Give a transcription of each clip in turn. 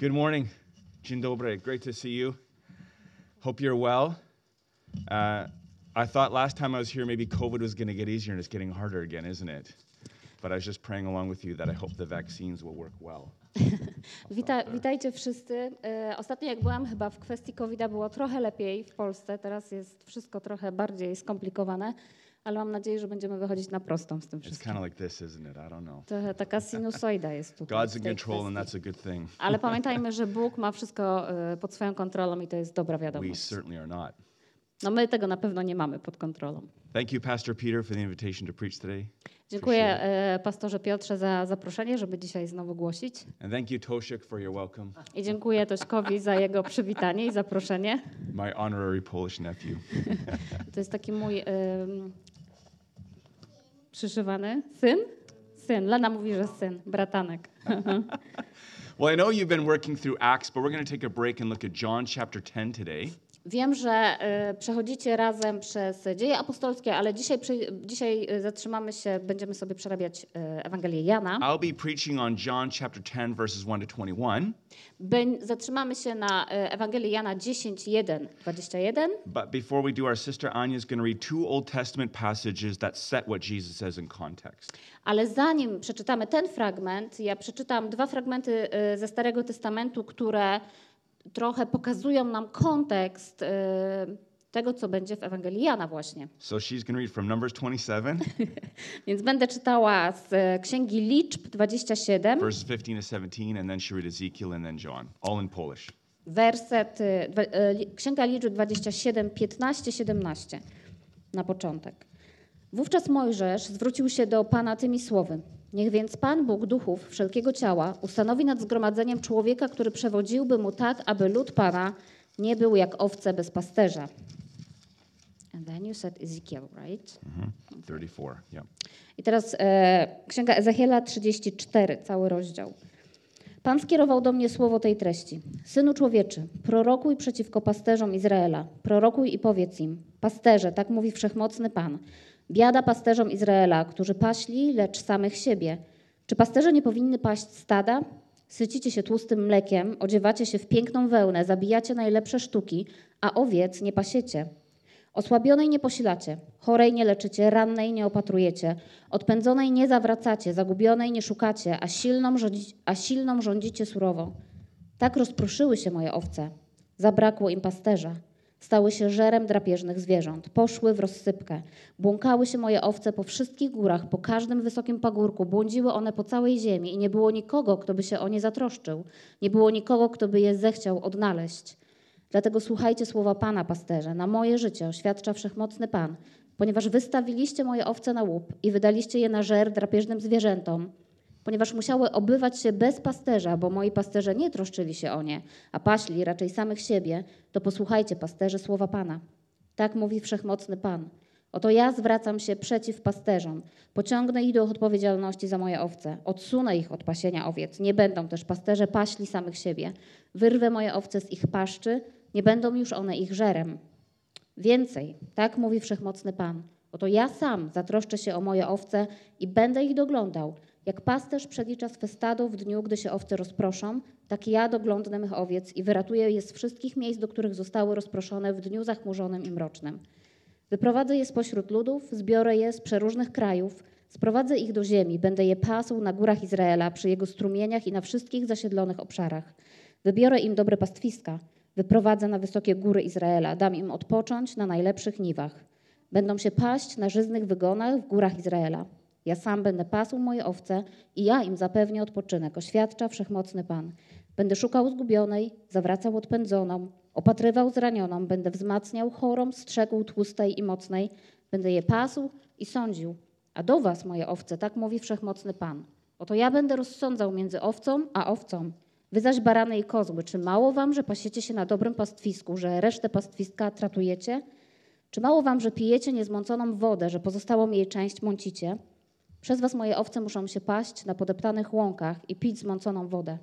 Good morning. Dzień dobry. Great to see you. Hope you're well. Uh, I thought last time I was here, maybe COVID was going to get easier, and it's getting harder again, isn't it? But I was just praying along with you that I hope the vaccines will work well. Wita, witajcie wszyscy. Ostatnio jak byłam, chyba w kwestii covid było trochę lepiej w Polsce. Teraz jest wszystko trochę bardziej skomplikowane, ale mam nadzieję, że będziemy wychodzić na prostą z tym It's wszystkim. of like this, isn't it? I don't know. Trochę taka sinusoida jest tutaj. God's in control, and that's a good thing. Ale pamiętajmy, że Bóg ma wszystko e, pod swoją kontrolą i to jest dobra We wiadomość. certainly are not. No my tego na pewno nie mamy pod kontrolą. Thank you, Pastor Peter, for the invitation to preach today. Dziękuję e, pastorze Piotrze za zaproszenie, żeby dzisiaj znowu głosić. And thank you, Toshik, for your welcome, I dziękuję Tośkowi za jego przywitanie i zaproszenie. my honorary Polish nephew. To jest taki mój ym, syn. Syn. Mówi, że syn, bratanek. Well, I know you've been working through Acts, but we're going to take a break and look at John chapter 10 today. Wiem, że y, przechodzicie razem przez dzieje apostolskie, ale dzisiaj, dzisiaj y, zatrzymamy się, będziemy sobie przerabiać y, Ewangelię Jana. I'll be preaching on John chapter 10, verses 1 to 21. Bę- zatrzymamy się na Ewangelii Jana 10, 1, 21. But before we do, our sister Anya is going to read two Old Testament passages that set what Jesus says in context. Ale zanim przeczytamy ten fragment, ja przeczytam dwa fragmenty ze Starego Testamentu, które trochę pokazują nam kontekst y, tego, co będzie w Ewangelii Jana właśnie. So she's going to read from Numbers 27, Więc będę czytała z e, Księgi Liczb 27, verses 15 to 17, and then she read Ezekiel and then John, all in Polish. werset, y, e, Księga Liczb 27, 15, 17 na początek. Wówczas Mojżesz zwrócił się do Pana tymi słowy. Niech więc Pan Bóg duchów wszelkiego ciała ustanowi nad zgromadzeniem człowieka, który przewodziłby mu tak, aby lud Pana nie był jak owce bez pasterza. And then you said Ezekiel, right? Mhm. 34, yeah. I teraz e, Księga Ezechiela 34, cały rozdział. Pan skierował do mnie słowo tej treści. Synu człowieczy, prorokuj przeciwko pasterzom Izraela. Prorokuj i powiedz im, pasterze, tak mówi wszechmocny Pan. Biada pasterzom Izraela, którzy paśli, lecz samych siebie. Czy pasterze nie powinny paść stada? Sycicie się tłustym mlekiem, odziewacie się w piękną wełnę, zabijacie najlepsze sztuki, a owiec nie pasiecie. Osłabionej nie posilacie, chorej nie leczycie, rannej nie opatrujecie, odpędzonej nie zawracacie, zagubionej nie szukacie, a silną, rządzi, a silną rządzicie surowo. Tak rozproszyły się moje owce. Zabrakło im pasterza. Stały się żerem drapieżnych zwierząt. Poszły w rozsypkę. Błąkały się moje owce po wszystkich górach, po każdym wysokim pagórku. Błądziły one po całej ziemi i nie było nikogo, kto by się o nie zatroszczył. Nie było nikogo, kto by je zechciał odnaleźć. Dlatego słuchajcie słowa Pana, pasterze. Na moje życie oświadcza wszechmocny Pan, ponieważ wystawiliście moje owce na łup i wydaliście je na żer drapieżnym zwierzętom, ponieważ musiały obywać się bez pasterza, bo moi pasterze nie troszczyli się o nie, a paśli raczej samych siebie, to posłuchajcie, pasterze, słowa Pana. Tak mówi wszechmocny Pan. Oto ja zwracam się przeciw pasterzom, pociągnę ich do odpowiedzialności za moje owce, odsunę ich od pasienia owiec, nie będą też pasterze paśli samych siebie, wyrwę moje owce z ich paszczy, nie będą już one ich żerem. Więcej, tak mówi wszechmocny Pan. Oto ja sam zatroszczę się o moje owce i będę ich doglądał. Jak pasterz przelicza swe stado w dniu, gdy się owce rozproszą, tak ja doglądnę mych owiec i wyratuję je z wszystkich miejsc, do których zostały rozproszone w dniu zachmurzonym i mrocznym. Wyprowadzę je spośród ludów, zbiorę je z przeróżnych krajów, sprowadzę ich do ziemi, będę je pasł na górach Izraela, przy jego strumieniach i na wszystkich zasiedlonych obszarach. Wybiorę im dobre pastwiska, wyprowadzę na wysokie góry Izraela, dam im odpocząć na najlepszych niwach. Będą się paść na żyznych wygonach w górach Izraela. Ja sam będę pasł moje owce i ja im zapewnię odpoczynek, oświadcza wszechmocny Pan. Będę szukał zgubionej, zawracał odpędzoną, opatrywał zranioną, będę wzmacniał chorą, strzegł tłustej i mocnej, będę je pasł i sądził. A do was, moje owce, tak mówi wszechmocny Pan. Oto ja będę rozsądzał między owcą a owcą. Wy zaś barany i kozły, czy mało wam, że pasiecie się na dobrym pastwisku, że resztę pastwiska tratujecie? Czy mało wam, że pijecie niezmąconą wodę, że pozostałą jej część mącicie? Przez was moje owce muszą się paść na podeptanych łąkach i pić zmąconą wodę.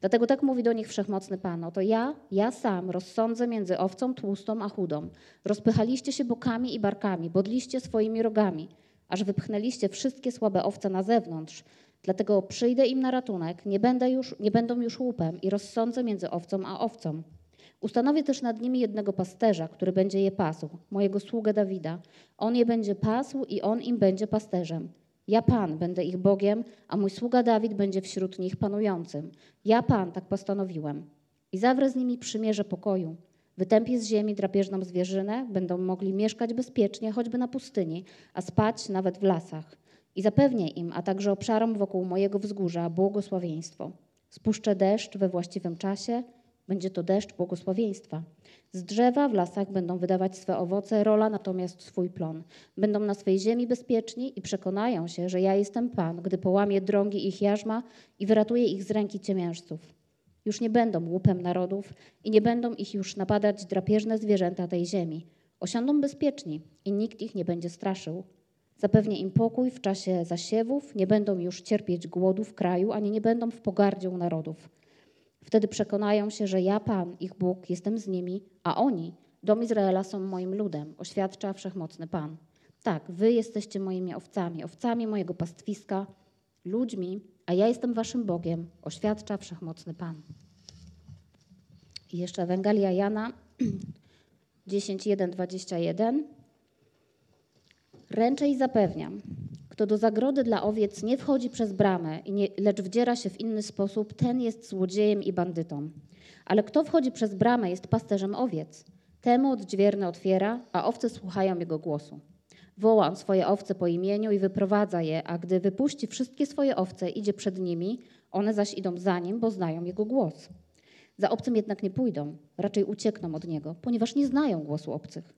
Dlatego tak mówi do nich wszechmocny Pan. Oto ja, ja sam rozsądzę między owcą tłustą a chudą. Rozpychaliście się bokami i barkami, bodliście swoimi rogami, aż wypchnęliście wszystkie słabe owce na zewnątrz. Dlatego przyjdę im na ratunek, nie, będę już, nie będą już łupem i rozsądzę między owcą a owcą. Ustanowię też nad nimi jednego pasterza, który będzie je pasł, mojego sługę Dawida. On je będzie pasł i on im będzie pasterzem. Ja Pan będę ich Bogiem, a mój sługa Dawid będzie wśród nich panującym. Ja Pan tak postanowiłem. I zawrę z nimi przymierze pokoju. Wytępię z ziemi drapieżną zwierzynę, będą mogli mieszkać bezpiecznie, choćby na pustyni, a spać nawet w lasach. I zapewnię im, a także obszarom wokół mojego wzgórza, błogosławieństwo. Spuszczę deszcz we właściwym czasie, będzie to deszcz błogosławieństwa. Z drzewa w lasach będą wydawać swe owoce, rola natomiast swój plon. Będą na swej ziemi bezpieczni i przekonają się, że ja jestem Pan, gdy połamię drągi ich jarzma i wyratuję ich z ręki ciemiężców. Już nie będą łupem narodów i nie będą ich już napadać drapieżne zwierzęta tej ziemi. Osiądą bezpieczni i nikt ich nie będzie straszył. Zapewnię im pokój w czasie zasiewów, nie będą już cierpieć głodu w kraju, ani nie będą w pogardzie narodów. Wtedy przekonają się, że ja, Pan, ich Bóg, jestem z nimi, a oni, dom Izraela, są moim ludem, oświadcza wszechmocny Pan. Tak, wy jesteście moimi owcami, owcami mojego pastwiska, ludźmi, a ja jestem waszym Bogiem, oświadcza wszechmocny Pan. I jeszcze Ewangelia Jana 10, 1, 21. Ręczę i zapewniam, kto do zagrody dla owiec nie wchodzi przez bramę, lecz wdziera się w inny sposób, ten jest złodziejem i bandytą. Ale kto wchodzi przez bramę, jest pasterzem owiec. Temu odźwierny otwiera, a owce słuchają jego głosu. Woła on swoje owce po imieniu i wyprowadza je, a gdy wypuści wszystkie swoje owce, idzie przed nimi, one zaś idą za nim, bo znają jego głos. Za obcym jednak nie pójdą, raczej uciekną od niego, ponieważ nie znają głosu obcych.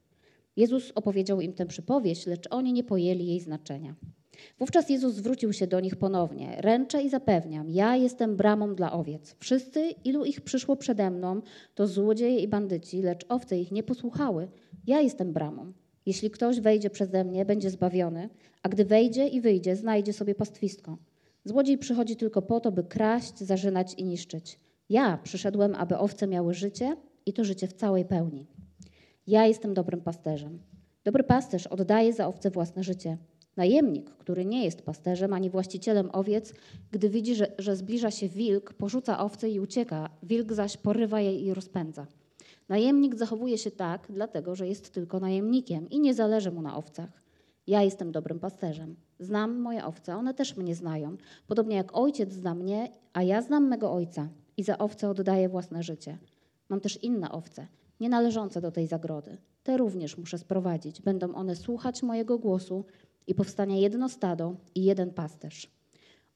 Jezus opowiedział im tę przypowieść, lecz oni nie pojęli jej znaczenia. Wówczas Jezus zwrócił się do nich ponownie. Ręczę i zapewniam, ja jestem bramą dla owiec. Wszyscy, ilu ich przyszło przede mną, to złodzieje i bandyci, lecz owce ich nie posłuchały. Ja jestem bramą. Jeśli ktoś wejdzie przeze mnie, będzie zbawiony, a gdy wejdzie i wyjdzie, znajdzie sobie pastwisko. Złodziej przychodzi tylko po to, by kraść, zarzynać i niszczyć. Ja przyszedłem, aby owce miały życie i to życie w całej pełni. Ja jestem dobrym pasterzem. Dobry pasterz oddaje za owce własne życie. Najemnik, który nie jest pasterzem ani właścicielem owiec, gdy widzi, że, że zbliża się wilk, porzuca owce i ucieka, wilk zaś porywa je i rozpędza. Najemnik zachowuje się tak, dlatego że jest tylko najemnikiem i nie zależy mu na owcach. Ja jestem dobrym pasterzem. Znam moje owce, one też mnie znają. Podobnie jak ojciec zna mnie, a ja znam mego ojca i za owce oddaję własne życie. Mam też inne owce, nie należące do tej zagrody. Te również muszę sprowadzić. Będą one słuchać mojego głosu i powstanie jedno stado i jeden pasterz.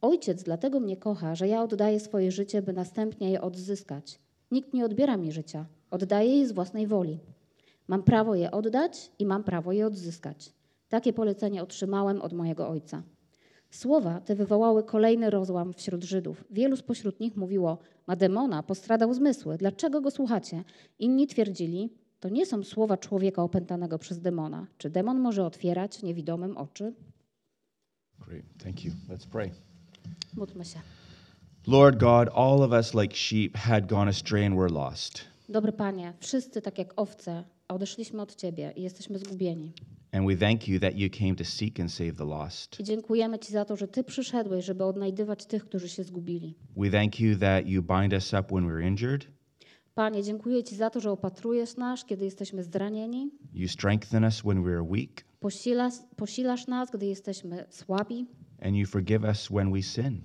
Ojciec dlatego mnie kocha, że ja oddaję swoje życie, by następnie je odzyskać. Nikt nie odbiera mi życia, oddaję je z własnej woli. Mam prawo je oddać i mam prawo je odzyskać. Takie polecenie otrzymałem od mojego ojca. Słowa te wywołały kolejny rozłam wśród Żydów. Wielu spośród nich mówiło: Ma demona, postradał zmysły, dlaczego go słuchacie? Inni twierdzili: To nie są słowa człowieka opętanego przez demona. Czy demon może otwierać niewidomym oczy? Great. Thank you. Let's pray. Módlmy się. Lord God, all of us like sheep had gone astray and were lost. Dobry Panie, wszyscy tak jak owce odeszliśmy od Ciebie i jesteśmy zgubieni. And we thank you that you came to seek and save the lost. I dziękujemy Ci za to, że Ty przyszedłeś, żeby odnajdywać tych, którzy się zgubili. We thank you that you bind us up when we're injured, Panie, dziękuję Ci za to, że opatrujesz nas, kiedy jesteśmy zranieni, you strengthen us when we're weak, posilasz, posilasz nas, gdy jesteśmy słabi and you forgive us when we sin.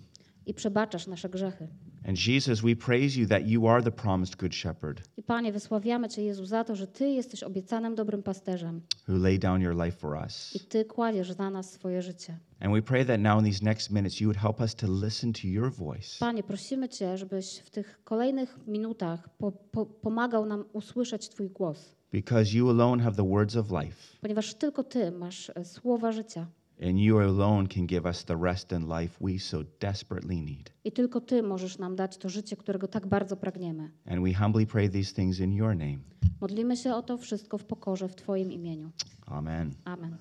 i przebaczasz nasze grzechy. And Jesus, we praise you that you are the promised Good Shepherd I Panie, wysławiamy Cię, Jezu, za to, że Ty jesteś obiecanym dobrym pasterzem who laid down your life for us. i Ty kładziesz za nas swoje życie. And we pray that now in these next minutes you would help us to listen to your voice. Panie, prosimy Cię, żebyś w tych kolejnych minutach po, po, pomagał nam usłyszeć Twój głos, Because you alone have the words of life, ponieważ tylko Ty masz e, słowa życia and you alone can give us the rest and life we so desperately need. i tylko Ty możesz nam dać to życie, którego tak bardzo pragniemy. And we humbly pray these things in your name. Modlimy się o to wszystko w pokorze w Twoim imieniu. Amen. Amen.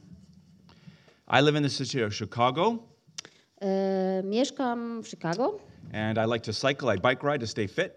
I live in the city of Chicago, E, mieszkam w Chicago and I like to cycle. I bike ride to stay fit.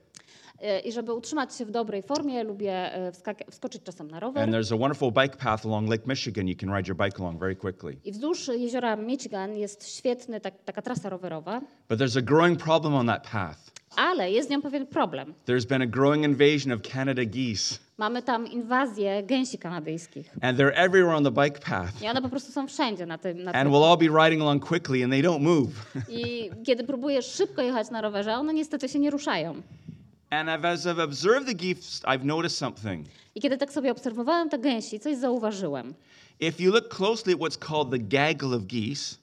I żeby utrzymać się w dobrej formie, lubię e, wskoczyć czasem na rower. And there's a wonderful bike path along Lake Michigan. You can ride your bike along very quickly. I wzdłuż jeziora Michigan jest świetny, tak, taka trasa rowerowa, But there's a growing problem on that path. ale jest z nią pewien problem. There's been a growing invasion of Canada geese, Mamy tam inwazję gęsi kanadyjskich. and they're everywhere on the bike path. I one po prostu są wszędzie na tym. Na And tym. we'll all be riding along quickly, and they don't move. I kiedy próbujesz szybko jechać na rowerze, one niestety się nie ruszają. And as I've observed the geese, I've noticed something. I kiedy tak sobie obserwowałem te gęsi, coś zauważyłem. If you look closely at what's called the gaggle of geese,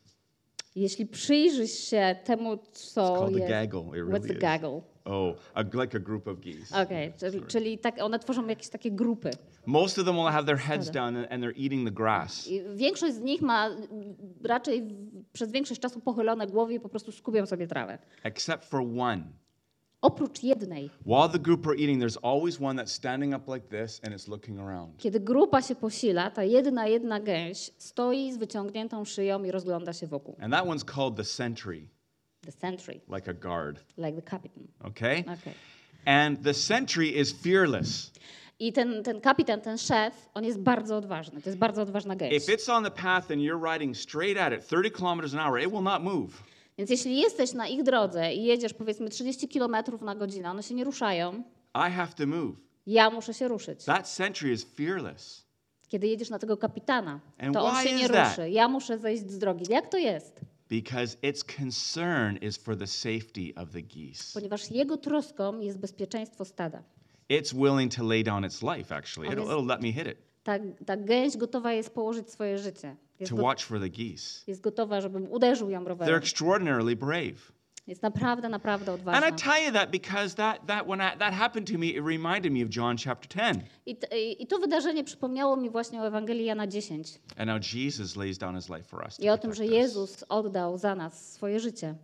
Jeśli przyjrzysz się temu, co called the jest... gaggle. It What's really the gaggle? Oh, a, like a group of geese. Okej, czyli, czyli tak, one tworzą jakieś takie grupy. Most of them will have their heads down and, and they're eating the grass. I większość z nich ma raczej przez większość czasu pochylone głowy i po prostu skubią sobie trawę. Except for one. Oprócz jednej, While the group are eating, there's always one that's standing up like this and it's looking around. kiedy grupa się posila, ta jedna, jedna gęś stoi z wyciągniętą szyją i rozgląda się wokół. And that one's called the sentry, The sentry, like a guard. like the captain. Okay? Okay. And the sentry is fearless. I ten, ten kapitan, ten szef, on jest bardzo odważny. To jest bardzo odważna gęś. If it's on the path and you're riding straight at it, 30 kilometers an hour, it will not move. Więc jeśli jesteś na ich drodze i jedziesz powiedzmy 30 km na godzinę, one się nie ruszają, I have to move. ja muszę się ruszyć. That sentry is fearless. Kiedy jedziesz na tego kapitana, And to on się nie that? ruszy. Ja muszę zejść z drogi. Jak to jest? Because its concern is for the safety of the geese. Ponieważ jego troską jest bezpieczeństwo stada. It's willing to lay down its life, actually. It'll, it'll let me hit it Ta, ta gęś gotowa jest położyć swoje życie. Jest, to go, watch for the geese. jest gotowa, żebym uderzył ją They're rowerem. extraordinarily brave. Jest naprawdę, naprawdę And I odważna. tell you that because that, that when I, that happened to me, it reminded me of John chapter 10. I, i, I to wydarzenie przypomniało mi właśnie o Ewangelii Jana 10 And how Jesus lays down his life for us. i o tym, że us. Jezus oddał za nas swoje życie.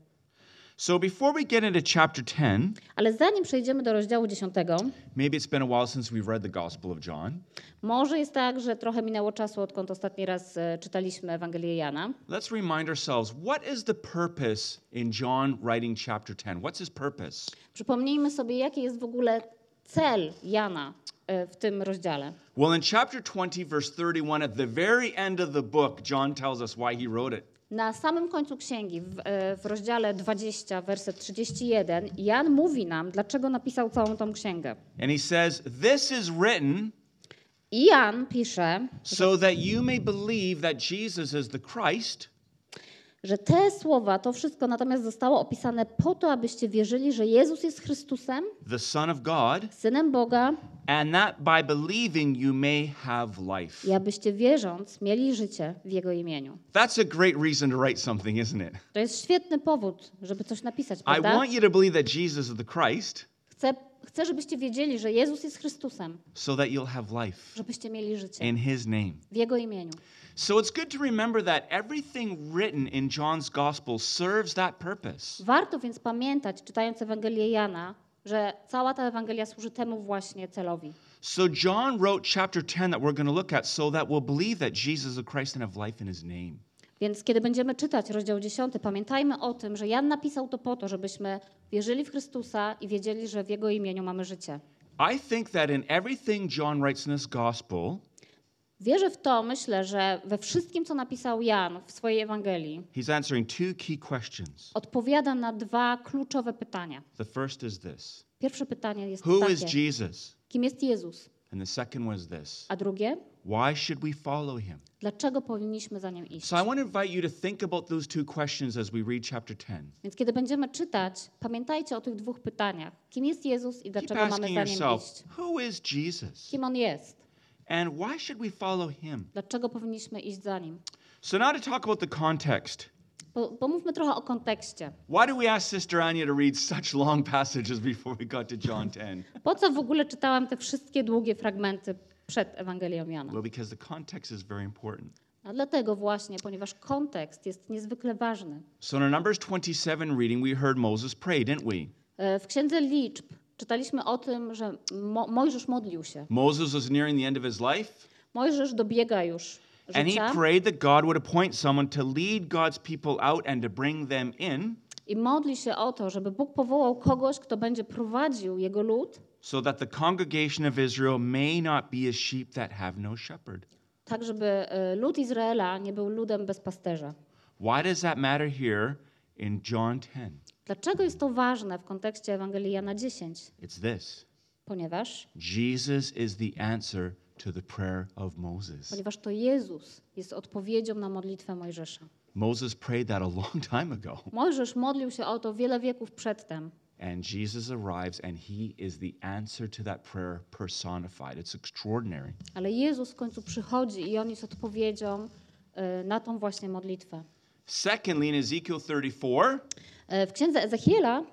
So before we get into chapter 10, Ale zanim przejdziemy do rozdziału 10, maybe it's been a while since we've read the Gospel of John. może jest tak, że trochę minęło czasu, odkąd ostatni raz e, czytaliśmy Ewangelię Jana. Let's remind ourselves what is the purpose in John writing chapter 10? What's his purpose? Przypomnijmy sobie, jaki jest w ogóle cel Jana e, w tym rozdziale. Well, in chapter 20, verse 31, at the very end of the book, John tells us why he wrote it. Na samym końcu księgi, w, e, w rozdziale 20, werset 31, Jan mówi nam, dlaczego napisał całą tą księgę. And he says, This is written I Jan pisze, so that you may believe that Jesus is the Christ, że te słowa, to wszystko natomiast zostało opisane po to, abyście wierzyli, że Jezus jest Chrystusem, the Son of God, Synem Boga and that by believing you may have life. i abyście wierząc mieli życie w Jego imieniu. That's a great reason to write something, isn't it? To jest świetny powód, żeby coś napisać, I prawda? want you to believe that Jesus is the Christ Chcę, chcę, żebyście wiedzieli, że Jezus jest Chrystusem, so that you'll have life żebyście mieli życie in his name. w Jego imieniu. So it's good to remember that everything written in John's gospel serves that purpose. Warto więc pamiętać, czytając Ewangelię Jana, że cała ta Ewangelia służy temu właśnie celowi. So John wrote chapter 10 that we're going to look at so that we'll believe that Jesus is Christ and have life in his name. Więc kiedy będziemy czytać rozdział 10, pamiętajmy o tym, że Jan napisał to po to, żebyśmy wierzyli w Chrystusa i wiedzieli, że w Jego imieniu mamy życie. I think that in everything John writes in this gospel, Wierzę w to, myślę, że we wszystkim, co napisał Jan w swojej Ewangelii, he's answering two key questions. odpowiada na dwa kluczowe pytania. The first is this Pierwsze pytanie jest Who is takie: Jesus? kim jest Jezus? And the second is this A drugie, Why should we follow him? dlaczego powinniśmy za nim iść? So I want to invite you to think about those two questions as we read chapter 10. Więc kiedy będziemy czytać, pamiętajcie o tych dwóch pytaniach. Kim jest Jezus i Keep dlaczego mamy asking za nim yourself, iść? who is Jesus? Kim on jest? And why should we follow him? Dlaczego powinniśmy iść za nim? So now to talk about the context. Po, pomówmy trochę o kontekście. Why do we ask Sister Anya to read such long passages before we got to John 10? Po co w ogóle czytałam te wszystkie długie fragmenty przed Ewangelią Jana? Well, because the context is very important. A dlatego właśnie, ponieważ kontekst jest niezwykle ważny. So in our Numbers 27 reading, we heard Moses pray, didn't we? E, W Księdze Liczb czytaliśmy o tym, że Mo Mojżesz modlił się. Moses was nearing the end of his life, Mojżesz dobiega już and he prayed that God would appoint someone to lead God's people out and to bring them in. i modli się o to, żeby Bóg powołał kogoś, kto będzie prowadził jego lud, so that the congregation of Israel may not be as sheep that have no shepherd. tak żeby e, lud Izraela nie był ludem bez pasterza. Why does that matter here in John 10? Dlaczego jest to ważne w kontekście Ewangelii Jana 10? It's this Ponieważ, Jesus is the answer to the prayer of Moses. ponieważ to Jezus jest odpowiedzią na modlitwę Mojżesza. Moses prayed that a long time ago. Mojżesz modlił się o to wiele wieków przedtem. And Jesus arrives and he is the answer to that prayer personified. It's extraordinary. Ale Jezus w końcu przychodzi i on jest odpowiedzią e, na tą właśnie modlitwę. Secondly, in Ezekiel 34, E, W księdze Ezechiela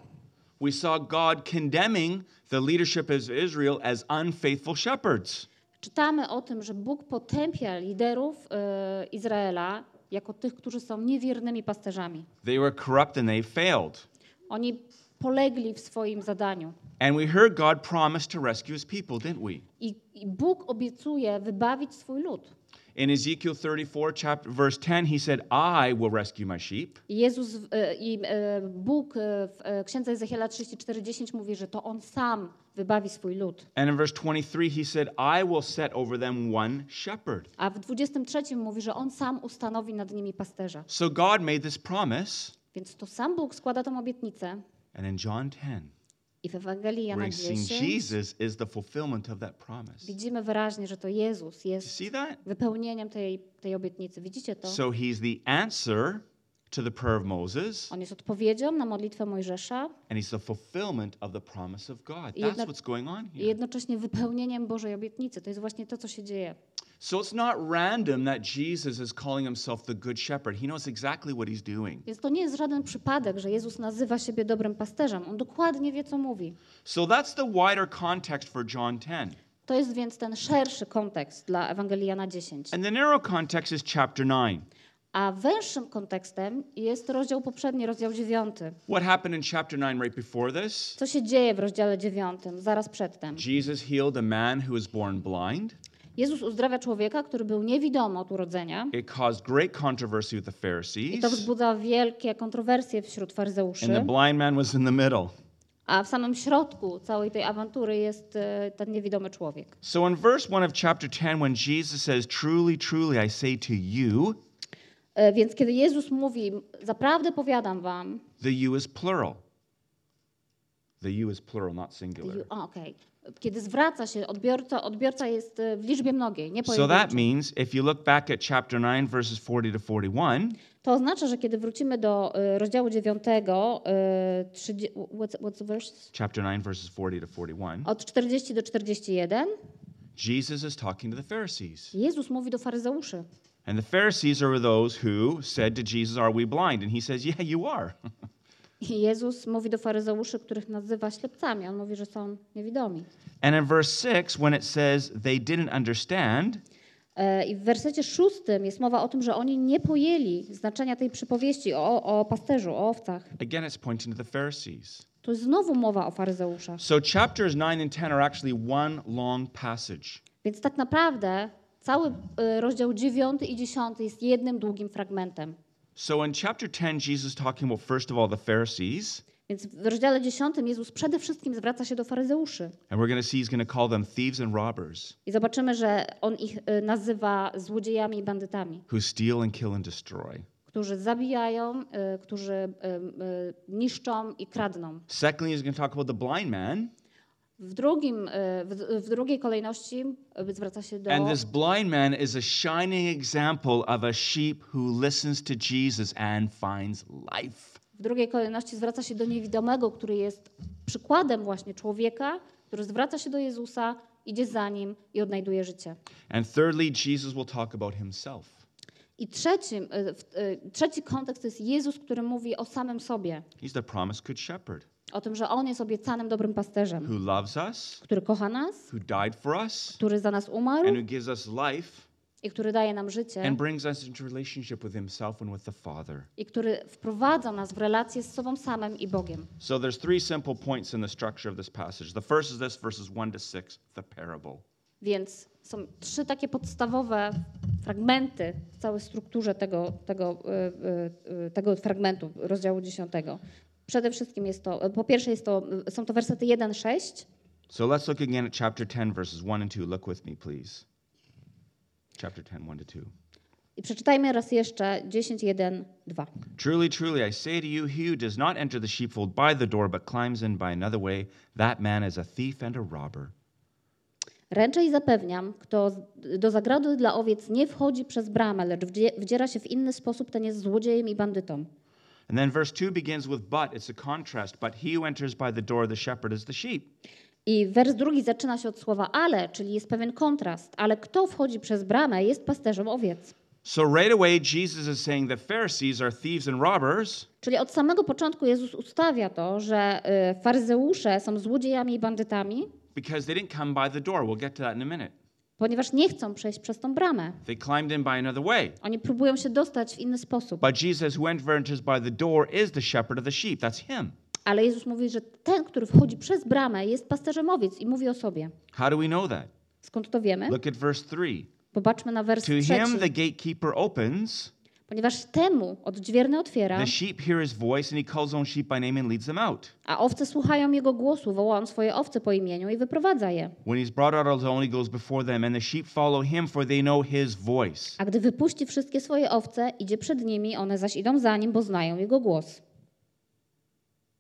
we saw God condemning the leadership of Israel as unfaithful shepherds. Czytamy o tym, że Bóg potępia liderów e, Izraela jako tych, którzy są niewiernymi pasterzami. They were corrupt and they failed. Oni polegli w swoim zadaniu. And we heard God promise to rescue his people, didn't we? I, I Bóg obiecuje wybawić swój lud. In Ezekiel 34, chapter, verse 10, he said, I will rescue my sheep. Jezus e, i e, Bóg w księdze Ezechiela 34:10 mówi, że to on sam wybawi swój lud. And in verse 23, he said, I will set over them one shepherd. A w 23 mówi, że on sam ustanowi nad nimi pasterza. So God made this promise. Więc to sam Bóg składa tą obietnicę. And in John 10, I w Ewangelii Jana we're seeing 10 Jesus is the fulfillment of that promise. widzimy wyraźnie, że to Jezus jest see that? wypełnieniem tej, tej obietnicy. Widzicie to? So he's the answer to the prayer of Moses, On jest odpowiedzią na modlitwę Mojżesza and he's the fulfillment of the promise of God. I That's what's going on i here. jednocześnie wypełnieniem Bożej obietnicy. To jest właśnie to, co się dzieje. So it's not random that Jesus is calling himself the good shepherd. He knows exactly what he's doing. Więc to nie jest żaden przypadek, że Jezus nazywa siebie dobrym pasterzem. On dokładnie wie, co mówi. So that's the wider context for John 10. To jest więc ten szerszy kontekst dla Ewangelii Jana 10. And the narrow context is chapter 9. A węższym kontekstem jest rozdział poprzedni, rozdział 9. What happened in chapter 9 right before this? Co się dzieje w rozdziale 9, zaraz przedtem? Jesus healed a man who was born blind. Jezus uzdrawia człowieka, który był niewidomy od urodzenia. It caused great controversy with the I to Pharisees. wzbudza wielkie kontrowersje wśród And the faryzeuszy. blind man was in the middle. A w samym środku całej tej awantury jest e, ten niewidomy człowiek. So in verse 1 of chapter 10, when Jesus says, Truly, truly, I say to you, Więc kiedy Jezus mówi, zaprawdę powiadam wam, the you is plural. The you is plural, not singular. a, okej, kiedy zwraca się odbiorca, odbiorca jest e, w liczbie mnogiej, nie So that pojedynczej. means if you look back at chapter 9, verses 40 to 41, To oznacza, że kiedy wrócimy do e, rozdziału 9, e, 30, what's, what's the verse? chapter 9, verses 40 to 41, Od 40 do 41, Jesus is talking to the Pharisees. Jezus mówi do faryzeuszy. And the Pharisees are those who said to Jesus, Are we blind? And he says, Yeah, you are. I Jezus mówi do faryzeuszy, których nazywa ślepcami. On mówi, że są niewidomi. And in verse 6, when it says they didn't understand, E, I w wersecie szóstym jest mowa o tym, że oni nie pojęli znaczenia tej przypowieści o, o pasterzu, o owcach. again, it's pointing to the Pharisees. Tu jest znowu mowa o faryzeuszach. So chapters 9 and 10 are actually one long passage. Więc tak naprawdę cały e, rozdział 9 i 10 jest jednym długim fragmentem. So in chapter 10, Jesus talking about first of all the Pharisees, Więc w rozdziale 10 Jezus przede wszystkim zwraca się do faryzeuszy. and we're going to see he's going to call them thieves and robbers I zobaczymy, że on ich e, nazywa złodziejami i bandytami, who steal and kill and destroy. którzy zabijają, e, którzy niszczą i kradną. Secondly, he's going to talk about the blind man, W, drugim, e, w, drugiej kolejności e, zwraca się do. and this blind man is a shining example of a sheep who listens to Jesus and finds life. W drugiej kolejności zwraca się do niewidomego, który jest przykładem właśnie człowieka, który zwraca się do Jezusa, idzie za nim i odnajduje życie. And thirdly, Jesus will talk about himself. I trzecim, w- e, trzeci kontekst to jest Jezus, który mówi o samym sobie, He's the promised good shepherd o tym, że On jest obiecanym dobrym pasterzem, who loves us, który kocha nas, who died for us, który za nas umarł and who gives us life i który daje nam życie and brings us into relationship with himself and with the Father. i który wprowadza nas w relację z sobą samym i Bogiem. So there's three simple points in the structure of this passage. The first is this verses 1 to 6, the parable. Więc są trzy takie podstawowe fragmenty w całej strukturze tego, tego, y, y, y, tego fragmentu rozdziału 10. Przede wszystkim jest to, po pierwsze jest to, są to wersety 1-6. So let's look again at chapter 10, verses 1 and 2. Look with me, please. Chapter 10, 1 to 2. I przeczytajmy raz jeszcze 10, 1, 2. Truly, truly, I say to you, he who does not enter the sheepfold by the door, but climbs in by another way, that man is a thief and a robber. Ręczę i zapewniam, kto do zagrody dla owiec nie wchodzi przez bramę, lecz wdzie- wdziera się w inny sposób, ten jest złodziejem i bandytą. And then verse 2 begins with but. It's a contrast. But he who enters by the door, the shepherd, is the sheep. I wers drugi zaczyna się od słowa ale, czyli jest pewien kontrast. Ale kto wchodzi przez bramę, jest pasterzem owiec. So right away, Jesus is saying the Pharisees are thieves and robbers Czyli od samego początku Jezus ustawia to, że y, faryzeusze są złodziejami i bandytami, because they didn't come by the door. We'll get to that in a minute. Ponieważ nie chcą przejść przez tą bramę. They climbed in by another way. Oni próbują się dostać w inny sposób. But Jesus, who enters by the door, is the shepherd of the sheep. That's him. Ale Jezus mówi, że ten, który wchodzi przez bramę, jest pasterzem owiec i mówi o sobie. How do we know that? Skąd to wiemy? Look at verse 3. Popatrzmy na wers To him trzeci. the gatekeeper opens. Ponieważ temu odźwierny otwiera, The sheep hear his voice, and he calls on sheep by name and leads them out. a owce słuchają jego głosu, woła on swoje owce po imieniu i wyprowadza je. When he's brought out alone, he goes before them, and the sheep follow him, for they know his voice. A gdy wypuści wszystkie swoje owce, idzie przed nimi, one zaś idą za nim, bo znają jego głos.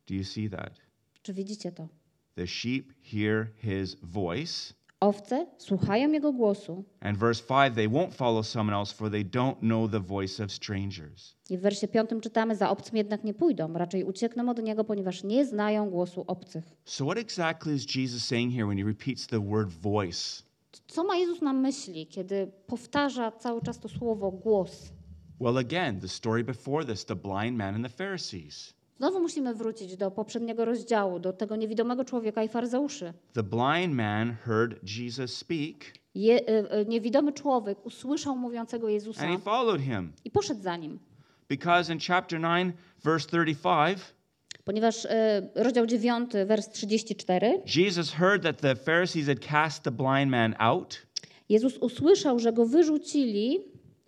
Do you see that? Czy widzicie to? The sheep hear his voice. Owce słuchają jego głosu. And verse 5 they won't follow someone else, for they don't know the voice of strangers. I w wersie piątym czytamy, za obcym jednak nie pójdą, raczej uciekną od niego, ponieważ nie znają głosu obcych. So, what exactly is Jesus saying here when he repeats the word voice? Co ma Jezus na myśli, kiedy powtarza cały czas to słowo głos? Well, again, the story before this the blind man and the Pharisees. Znowu musimy wrócić do poprzedniego rozdziału, do tego niewidomego człowieka i faryzeuszy. The blind man heard Jesus speak, Je, y, y, niewidomy człowiek usłyszał mówiącego Jezusa and he followed him. i poszedł za nim. Because in chapter 9, verse 35, Ponieważ y, rozdział 9, wers 34, Jesus heard that the Pharisees had cast the blind man out. Jezus usłyszał, że go wyrzucili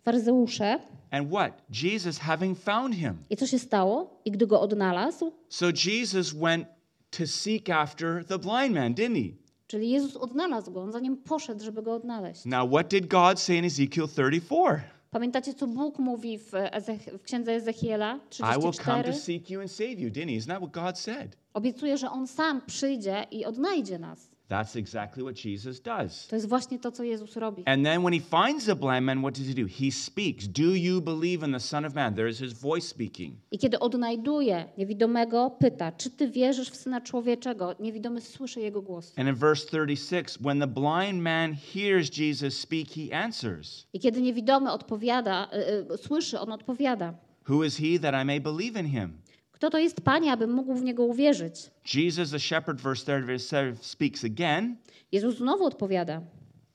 faryzeusze. And what? Jesus having found him. I co się stało? I gdy go odnalazł, So Jesus went to seek after the blind man, didn't he? czyli Jezus odnalazł go, on za nim poszedł, żeby go odnaleźć. Now, what did God say in Ezekiel 34? Pamiętacie, co Bóg mówi w, Ezech- w księdze Ezechiela I will come 34? to seek you and save you, didn't he? Isn't that what God said? Obiecuje, że on sam przyjdzie i odnajdzie nas. That's exactly what Jesus does. To jest właśnie to, co Jezus robi. And then when he finds the blind man, what does he do? He speaks. Do you believe in the Son of Man? There is his voice speaking. I kiedy odnajduje niewidomego, pyta, czy ty wierzysz w Syna Człowieczego? Niewidomy słyszy jego głos. And in verse 36, when the blind man hears Jesus speak, he answers, I kiedy niewidomy odpowiada, y, y, słyszy, on odpowiada. Who is he that I may believe in him? Kto to jest Panie, abym mógł w Niego uwierzyć? Jesus, the shepherd, verse 37, speaks again. Jezus znowu odpowiada.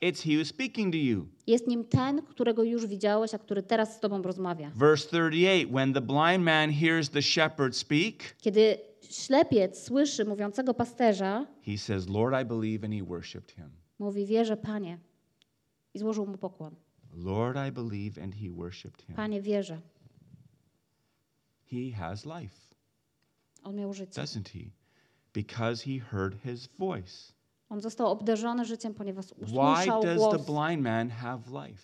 It's he who's speaking to you. Jest nim ten, którego już widziałeś, a który teraz z Tobą rozmawia. Verse 38, when the blind man hears the shepherd speak, Kiedy ślepiec słyszy mówiącego pasterza, he says, Lord, I believe, and he worshiped him. mówi, wierzę Panie. I złożył mu pokłon. Lord, I believe, and he worshiped him. Panie, wierzę. He has life, On miał życie. doesn't he? Because he heard his voice. On został obdarzony życiem, ponieważ Why usłyszał does the głos. blind man have life?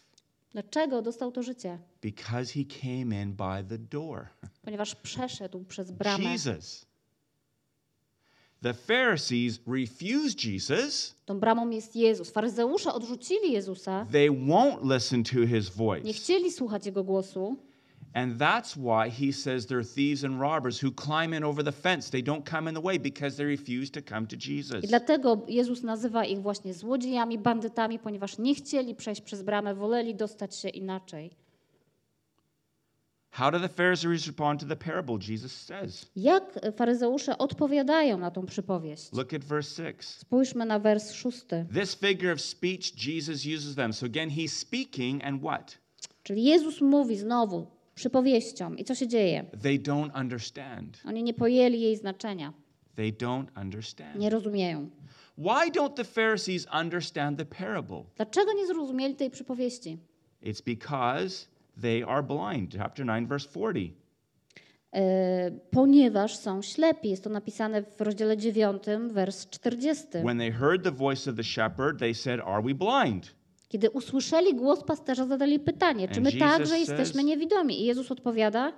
Dlaczego dostał to życie? Because he came in by the door. Ponieważ przeszedł przez bramę. Jesus. The Pharisees refused Jesus. Tą bramą jest Jezus. Faryzeusze odrzucili Jezusa. They won't listen to his Nie voice. chcieli słuchać Jego głosu. And that's why he says they're thieves and robbers who climb in over the fence. They don't come in the way because they refuse to come to Jesus. I dlatego Jezus nazywa ich właśnie złodziejami, bandytami, ponieważ nie chcieli przejść przez bramę, woleli dostać się inaczej. How do the Pharisees respond to the parable? Jesus says. Jak faryzeusze odpowiadają na tą przypowieść? Look at verse 6. Spójrzmy na wers szósty. This figure of speech, Jesus uses them. So again, he's speaking, and what? Czyli Jezus mówi znowu przypowieścią. I co się dzieje? They don't understand. Oni nie pojęli jej znaczenia. They don't understand. Nie rozumieją. Why don't the Pharisees understand the parable? Dlaczego nie zrozumieli tej przypowieści? It's because they are blind. Chapter 9, verse 40. e, ponieważ są ślepi. Jest to napisane w rozdziale 9, wers 40. When they heard the voice of the shepherd, they said, Are we blind? Kiedy usłyszeli głos pasterza, zadali pytanie, czy my Jesus także says- jesteśmy niewidomi? I Jezus odpowiada.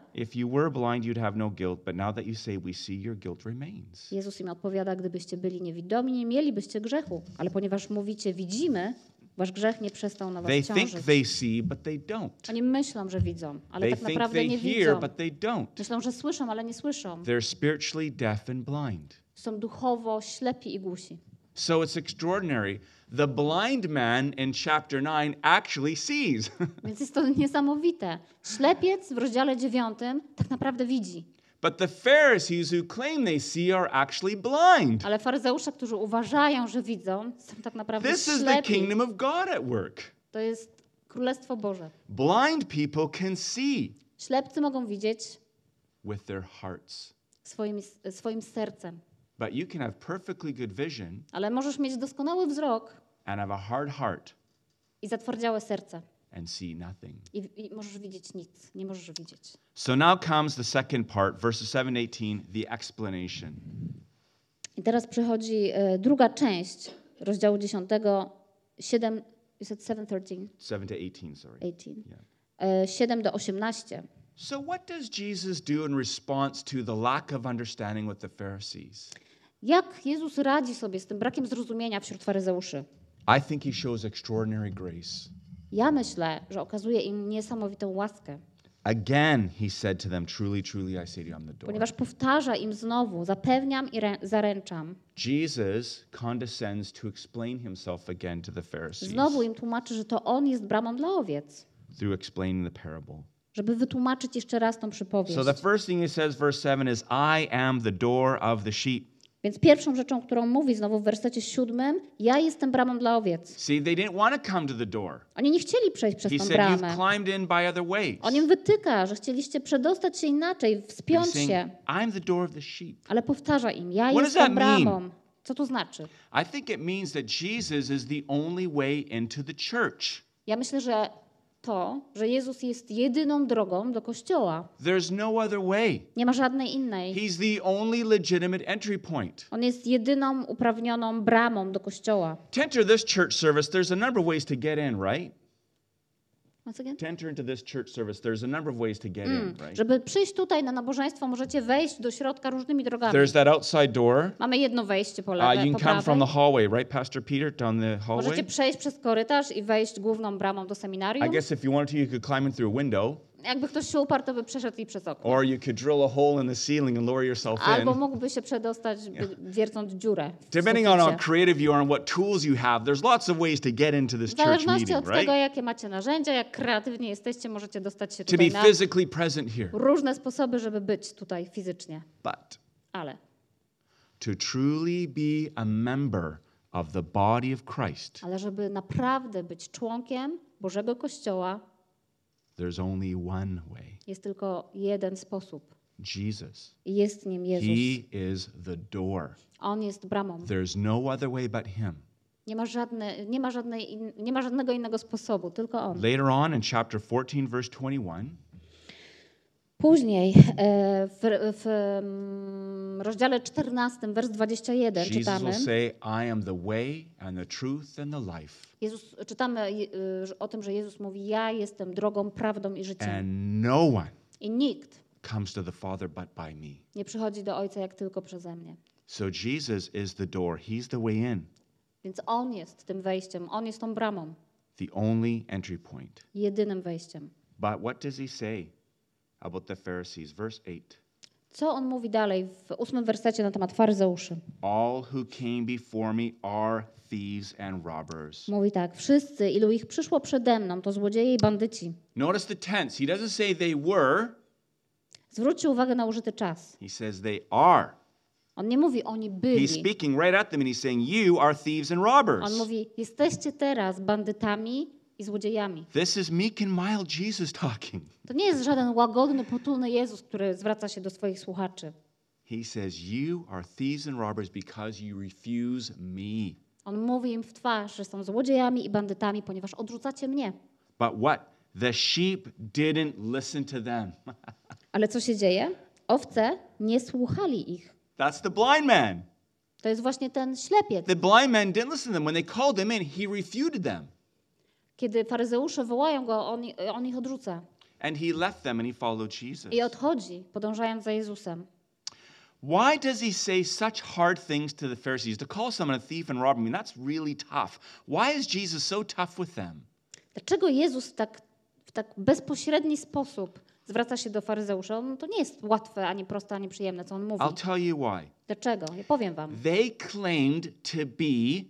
Jezus im odpowiada, gdybyście byli niewidomi, nie mielibyście grzechu. Ale ponieważ mówicie, widzimy, wasz grzech nie przestał na was They think ciążyć. they see, but they don't. Oni myślą, że widzą, ale They tak think naprawdę they nie hear, widzą. but they don't. Myślą, że słyszą, ale nie słyszą. They're spiritually deaf and blind. Są duchowo ślepi i głusi. So it's extraordinary. The blind man in chapter 9 actually sees. Więc jest to niesamowite. Ślepiec w rozdziale 9 tak naprawdę widzi, but the Pharisees who claim they see are actually blind. ale faryzeusze, którzy uważają, że widzą, są tak naprawdę This is the ślepi. kingdom of God at work. To jest Królestwo Boże. Blind people can see Ślepcy mogą widzieć with their hearts. swoim, swoim sercem, But you can have perfectly good vision ale możesz mieć doskonały wzrok and have a hard heart i zatwardziałe serce. and see nothing. I, I możesz widzieć nic, nie możesz widzieć. So now comes the second part, verses 7 to 18, the explanation. I teraz przychodzi e, druga część rozdziału 10, 7, you said 7, 13, 7 to 18, sorry. 18, Yeah. e, 7 do 18. So, what does Jesus do in response to the lack of understanding with the Pharisees? Jak Jezus radzi sobie z tym brakiem zrozumienia wśród faryzeuszy? I think he shows extraordinary grace. Ja myślę, że okazuje im niesamowitą łaskę, Again, he said to them, Truly, truly, I say to you, I'm the door. ponieważ powtarza im znowu, zapewniam i rę- zaręczam. Jesus condescends to explain himself again to the Pharisees Znowu im tłumaczy, że to On jest bramą dla owiec, through explaining the parable. żeby wytłumaczyć jeszcze raz tą przypowieść. So, the first thing he says, verse 7, is, I am the door of the sheep. Więc pierwszą rzeczą, którą mówi znowu w wersecie siódmym, ja jestem bramą dla owiec. See, they didn't want to come to the door. Oni nie chcieli przejść przez He tą said, You've bramę. climbed in by other ways. On im wytyka, że chcieliście przedostać się inaczej, But he's wspiąć saying, się, I'm the door of the sheep. ale powtarza im, ja jestem mean? bramą. Co to znaczy? I think it means that Jesus is the only way into the church. Ja myślę, że to, że Jezus jest jedyną drogą do kościoła. There's no other way. Nie ma żadnej innej. He's the only legitimate entry point. On jest jedyną uprawnioną bramą do kościoła. To enter this church service, there's a number of ways to get in, right? Once again? To enter into this church service, there's a number of ways to get in, right? Żeby przyjść tutaj na nabożeństwo, możecie wejść do środka różnymi drogami. There's that outside door. Mamy jedno wejście po Uh, lewej, you po can come from prawej. the hallway, right, Pastor Peter, down the hallway? Możecie przejść przez korytarz i wejść główną bramą do I seminarium. guess if you wanted to, you could climb in through a window, Jakby ktoś się uparł, to by przeszedł i przez okno. or you could drill a hole in the ceiling and lower yourself Albo mógłby się przedostać, by- wiercąc dziurę. w Depending on how creative you are and what tools you have, there's lots of ways to get into this W church zależności meeting, od tego, right? jakie macie narzędzia, jak kreatywnie jesteście, możecie dostać się To be tutaj physically present here. różne sposoby, żeby być tutaj fizycznie. But Ale to truly be a member of the body of Christ, ale żeby naprawdę być członkiem Bożego Kościoła, there's only one way jest tylko jeden sposób. Jesus. I jest nim Jezus. He is the door. On jest bramą. There's no other way but Him. Nie ma, żadne, nie, ma żadnej nie ma żadnego innego sposobu, tylko On. Later on in chapter 14, verse 21, Później e, w, w mm, rozdziale 14, wers 21 Jesus czytamy. say, I am the way and the truth and the life, Jezus, czytamy y, o tym, że Jezus mówi: Ja jestem drogą, prawdą i życiem. and no one I nikt comes to the Father but by me. nie przychodzi do Ojca jak tylko przeze mnie. So Jesus is the door. He's the way in, Więc On jest tym wejściem, On jest tą bramą, the only entry point. jedynym wejściem. But what does he say about the Pharisees? Verse 8 Co On mówi dalej w ósmym wersecie na temat faryzeuszy? All who came before me are thieves and robbers. Mówi tak: Wszyscy, ilu ich przyszło przede mną, to złodzieje i bandyci. Notice the tense. He doesn't say they were, Zwróćcie uwagę na użyty czas. he says they are. On nie mówi oni He's byli. speaking right at them and he's saying, You are thieves and robbers. On mówi: Jesteście teraz bandytami i złodziejami. This is meek and mild Jesus talking. To nie jest żaden łagodny, potulny Jezus, który zwraca się do swoich słuchaczy. He says, You are thieves and robbers because you refuse me. On mówi im w twarz, że są złodziejami i bandytami, ponieważ odrzucacie mnie. But what? The sheep didn't listen to them. Ale co się dzieje? Owce nie słuchali ich. That's the blind man. To jest właśnie ten ślepiec. The blind man didn't listen to them. When they called him in, he refuted them. Kiedy faryzeusze wołają go, on, on ich odrzuca And he left them and he followed Jesus. i odchodzi, podążając za Jezusem. Why does he say such hard things to the Pharisees? To call someone a thief and robber, I mean, that's really tough. Why is Jesus so tough with them? Dlaczego Jezus tak, w tak bezpośredni sposób zwraca się do faryzeuszy? On, to nie jest łatwe, ani proste, ani przyjemne, co on mówi. I'll tell you why. Dlaczego? Ja powiem wam. They claimed to be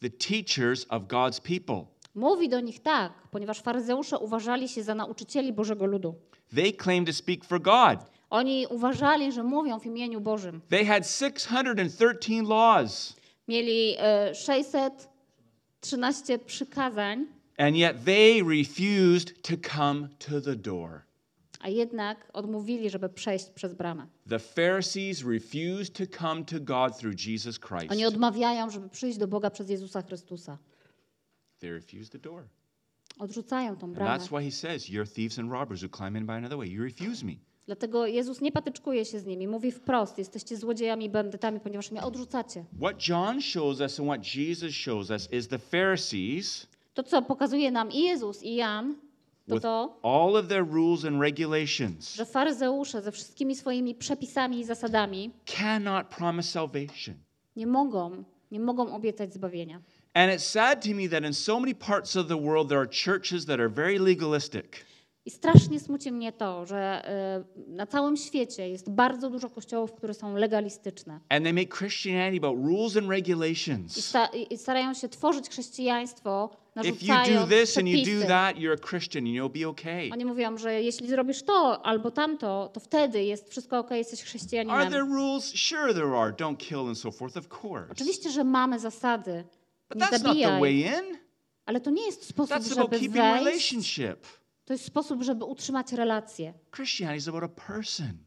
the teachers of God's people. Mówi do nich tak, ponieważ faryzeusze uważali się za nauczycieli Bożego ludu. They claimed to speak for God. Oni uważali, że mówią w imieniu Bożym. They had 613 laws, Mieli e, 613 przykazań, and yet they refused to come to the door. a jednak odmówili, żeby przejść przez bramę. The Pharisees refused to come to God through Jesus Christ. Oni odmawiają, żeby przyjść do Boga przez Jezusa Chrystusa. They refused the door. Odrzucają tą And bramę. that's why he says, You're thieves and robbers who climb in by another way. You refuse me. Dlatego Jezus nie patyczkuje się z nimi. Mówi wprost, jesteście złodziejami, bandytami, ponieważ mnie odrzucacie. What John shows us and what Jesus shows us is the Pharisees, To, co pokazuje nam i Jezus, i Jan, to to, all of their rules and regulations, że faryzeusze ze wszystkimi swoimi przepisami i zasadami cannot promise salvation. nie mogą, nie mogą obiecać zbawienia. And it's sad to me that in so many parts of the world there are churches that are very legalistic. I strasznie smuci mnie to, że y, na całym świecie jest bardzo dużo kościołów, które są legalistyczne. And they make Christianity about rules and I, regulations. sta, i starają się tworzyć chrześcijaństwo, If you do narzucając this and you do that, you're a Christian and you'll be okay. Oni mówią, że jeśli zrobisz to albo tamto, to wtedy jest wszystko ok, jesteś Are chrześcijaninem. there rules? Sure, there are. Don't kill and so forth, of course. Oczywiście, że mamy zasady. But that's not the way in. Ale to nie jest sposób, That's about żeby keeping wejść. relationship. To jest sposób, żeby utrzymać relacje. Christianity is about a person.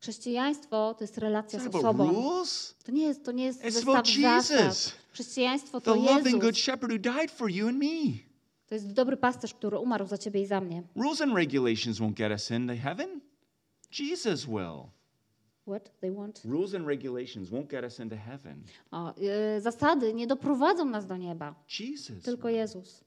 Chrześcijaństwo to jest relacja It's z osobą. rules. To nie jest, to nie jest It's zestaw zasad. Chrześcijaństwo to Jezus. shepherd who died for you and me. To jest dobry pasterz, który umarł za ciebie i za mnie. Rules and regulations won't get us into heaven. Jesus will. What they want? Rules and regulations won't get us into heaven. O, y, zasady nie doprowadzą nas do nieba. Jesus. Tylko Jezus.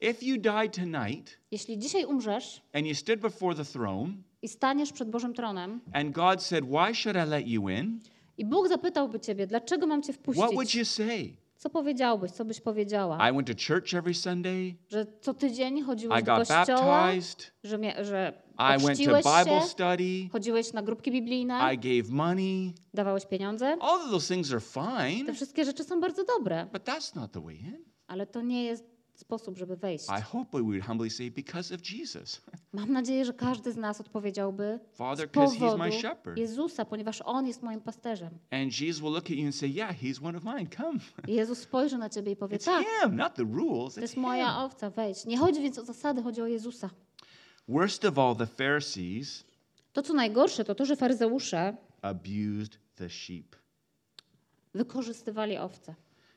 If you died tonight Jeśli dzisiaj umrzesz and you stood before the throne i staniesz przed Bożym tronem and God said, Why should I let you in? i Bóg zapytałby ciebie, dlaczego mam cię What would wpuścić? you say? Co powiedziałbyś, co byś powiedziała? I went to church every Sunday. Że co tydzień chodziłeś I do got kościoła, baptized. że, mia- że I went to ochrzciłeś Bible się, study. chodziłeś na grupki biblijne, I gave money. dawałeś pieniądze. All of those things are Te fine, wszystkie rzeczy są bardzo dobre, but that's not the way in. ale to nie jest sposób, żeby wejść. I hope we would humbly say, Because of Jesus. Mam nadzieję, że każdy z nas odpowiedziałby Father, z 'cause he's powodu my shepherd. Jezusa, ponieważ On jest moim pasterzem. And Jesus will look at you and say, Yeah, he's one of mine. Come. Jezus spojrzy na ciebie i powie, It's tak, him, not the rules. to jest moja owca, wejdź. Nie chodzi więc o zasady, chodzi o Jezusa. Worst of all, the Pharisees To, co najgorsze, to to, że faryzeusze abused the sheep. wykorzystywali owce.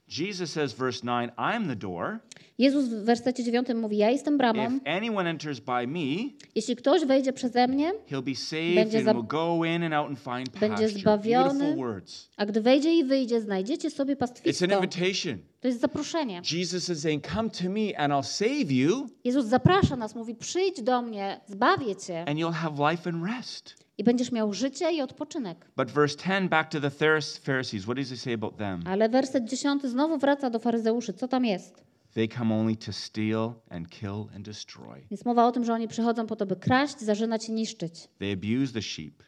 Jesus says, verse 9, I'm the door. Jezus w wersecie 9 mówi, ja jestem bramą. If anyone enters by me, Jeśli ktoś wejdzie przeze mnie, he'll be saved Będzie and will go in and out and find będzie pasture. zbawiony. Beautiful words. a gdy wejdzie i wyjdzie, znajdziecie sobie It's pastwisko. an invitation. To jest zaproszenie. Jesus is saying, Come to me and I'll save you Jezus zaprasza nas, mówi, przyjdź do mnie, zbawię cię and you'll have life and rest. I będziesz miał życie i odpoczynek. But verse 10, back to the Pharis- Pharisees, what does he say about them? Ale werset 10 znowu wraca do faryzeuszy. Co tam jest? They come only to steal and kill and destroy. Jest mowa o tym, że oni przychodzą po to, by kraść, zarzynać i niszczyć. They abuse the sheep.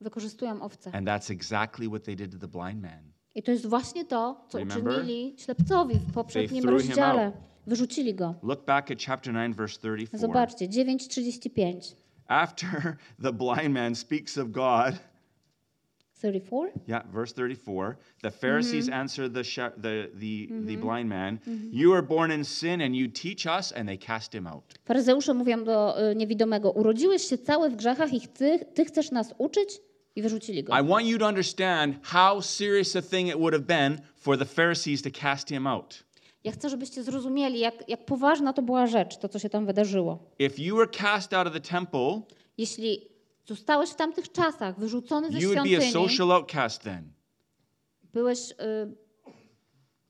Wykorzystują owce. And that's exactly what they did to the blind man. I to jest właśnie to, co Remember? uczynili ślepcowi w poprzednim rozdziale. Wyrzucili go. Look back at chapter 9, verse 34. Zobaczcie, 9.35. After the blind man speaks of God, 34? yeah, verse 34, the Pharisees Mm-hmm. answer the, she- the, the, the blind man, You were born in sin and you teach us, and they cast him out. Faryzeusze mówią do y, niewidomego, urodziłeś się cały w grzechach i ty, ty chcesz nas uczyć? I wyrzucili go. I want you to understand how serious a thing it would have been for the Pharisees to cast him out. Ja chcę, żebyście zrozumieli, jak, jak poważna to była rzecz, to co się tam wydarzyło. If you were cast out of the temple, Jeśli zostałeś w tamtych czasach wyrzucony ze You would be a świątyni, social outcast then. byłeś y,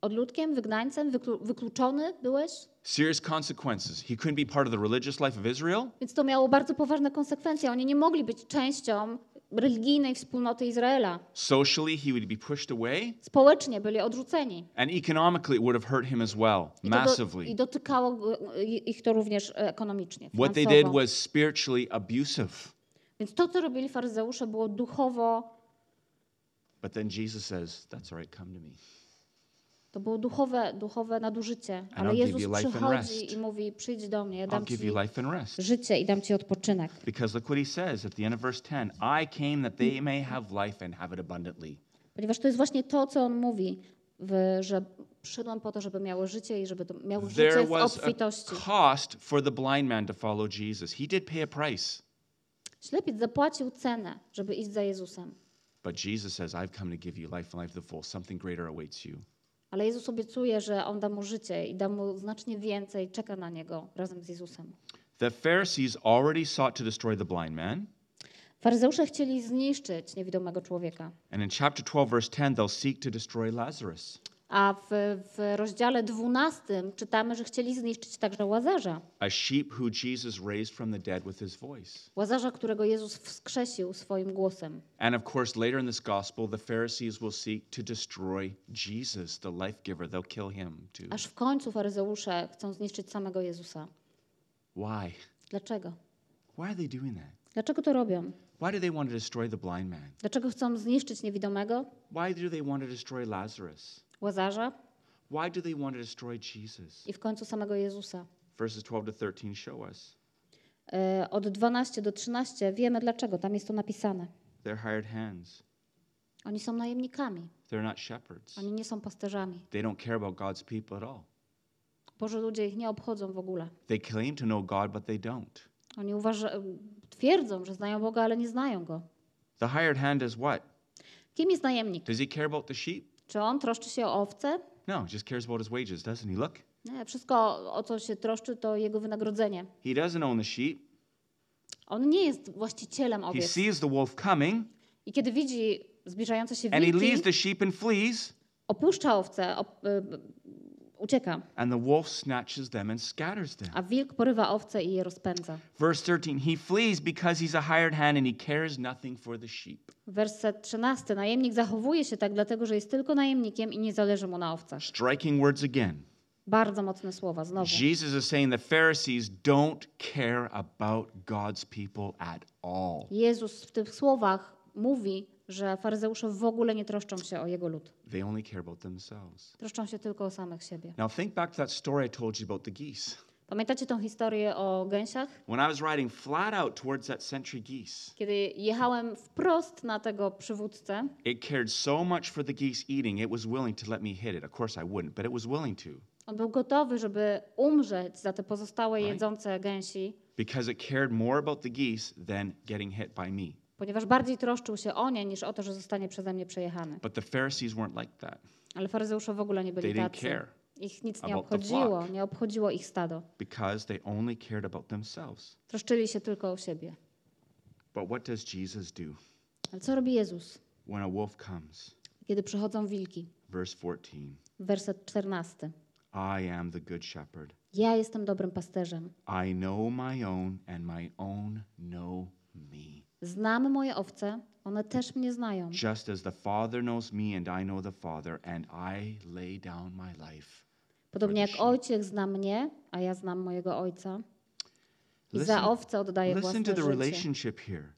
odludkiem, wygnańcem, wyklu, wykluczony byłeś, Serious consequences. He couldn't be part of the religious life of Israel. więc to miało bardzo poważne konsekwencje. Oni nie mogli być częścią religijnej wspólnoty Izraela. Socially, he would be pushed away. Społecznie byli odrzuceni. And economically, it would have hurt him as well, massively. I dotykało i- ich to również e, ekonomicznie. What they did was spiritually abusive. Więc to, co robili faryzeusze, było duchowo, But then Jesus says, That's all right, come to me. To było duchowe, duchowe nadużycie. Ale Jezus przychodzi i mówi, przyjdź do mnie, ja dam ci życie i dam ci odpoczynek. Because look what he says at the end of verse 10 I came that they may have life and have it abundantly. Ponieważ to jest właśnie to, co on mówi, że przyszedłem po to, żeby miało życie i żeby to miało życie There w was a obfitości. cost for the blind man to follow Jesus. He did pay a price. Ślepiec zapłacił cenę, żeby iść za Jezusem. But Jesus says, I've come to give you life and life to the full. Something greater awaits you. Ale Jezus obiecuje, że On da mu życie i da mu znacznie więcej, czeka na niego razem z Jezusem. The Pharisees already sought to destroy the blind man. Faryzeusze chcieli zniszczyć niewidomego człowieka. And in chapter 12, verse 10, they'll seek to destroy Lazarus. A w, w rozdziale 12 czytamy, że chcieli zniszczyć także Łazarza. a sheep who Jesus raised from the dead with his voice. Łazarza, którego Jezus wskrzesił swoim głosem. And of course, later in this gospel, the Pharisees will seek to destroy Jesus, the life giver. They'll kill him too. Aż w końcu faryzeusze chcą zniszczyć samego Jezusa. Why? Dlaczego? Why are they doing that? Dlaczego to robią? Why do they want to destroy the blind man? Dlaczego chcą zniszczyć niewidomego Why do they want to destroy Lazarus? Łazarza Why do they want to destroy Jesus? i w końcu samego Jezusa? Verses 12 to 13 show us. E, Od 12 do 13 wiemy dlaczego, tam jest to napisane. They're hired hands. Oni są najemnikami, They're not shepherds. oni nie są pasterzami. They don't care about God's people at all. Boże ludzie ich nie obchodzą w ogóle. They claim to know God, but they don't. Oni uważa, twierdzą, że znają Boga, ale nie znają Go. The hired hand is what? Kim jest najemnik? Does he care about the sheep? Czy on troszczy się o owce? No, just cares about his wages, doesn't he? Look, Nie, wszystko, o co się troszczy, to jego wynagrodzenie. he doesn't own the sheep. On nie jest właścicielem He owiec. sees the wolf coming I kiedy widzi zbliżające się and he leaves wilki, the sheep and flees, opuszcza owce, op, y, ucieka, and the wolf snatches them and scatters them. a wilk porywa owce i je rozpędza. Verse 13 He flees because he's a hired hand and he cares nothing for the sheep. Werset 13. Najemnik zachowuje się tak, dlatego że jest tylko najemnikiem i nie zależy mu na owcach. Striking words again. Bardzo mocne słowa, znowu. Jesus is saying the Pharisees don't care about God's people at all. Jezus w tych słowach mówi, że faryzeusze w ogóle nie troszczą się o jego lud. They only care about themselves. Troszczą się tylko o samych siebie. Now, think back to that story I told you about the geese. Pamiętacie tą historię o gęsiach? When I was riding flat out towards that sentry geese, Kiedy jechałem wprost na tego przywódcę, it cared so much for the geese eating, it was willing to let me hit it. Of course, I wouldn't, but it was willing to on był gotowy, żeby umrzeć za te pozostałe jedzące gęsi, because it cared more about the geese than getting hit by me. Ponieważ bardziej troszczył się o nie niż o to, że zostanie przeze mnie przejechany. But the Pharisees weren't like that. Ale faryzeusze w ogóle nie byli They didn't tacy. care Ich nic nie about the obchodziło, flock. nie obchodziło ich stado. because they only cared about themselves. Troszczyli się tylko o siebie. But what does Jesus do Ale co robi Jezus, when a wolf comes? kiedy przychodzą wilki? Verse 14 Werset 14. I am the good shepherd. Ja jestem dobrym pasterzem. I know my own, and my own know me. Znam moje owce, one też mnie znają. Just as the Father knows me, and I know the Father, and I lay down my life. Podobnie jak ojciec zna mnie, a ja znam mojego ojca. I Listen- za owce oddaję Listen własne to the życie. relationship here.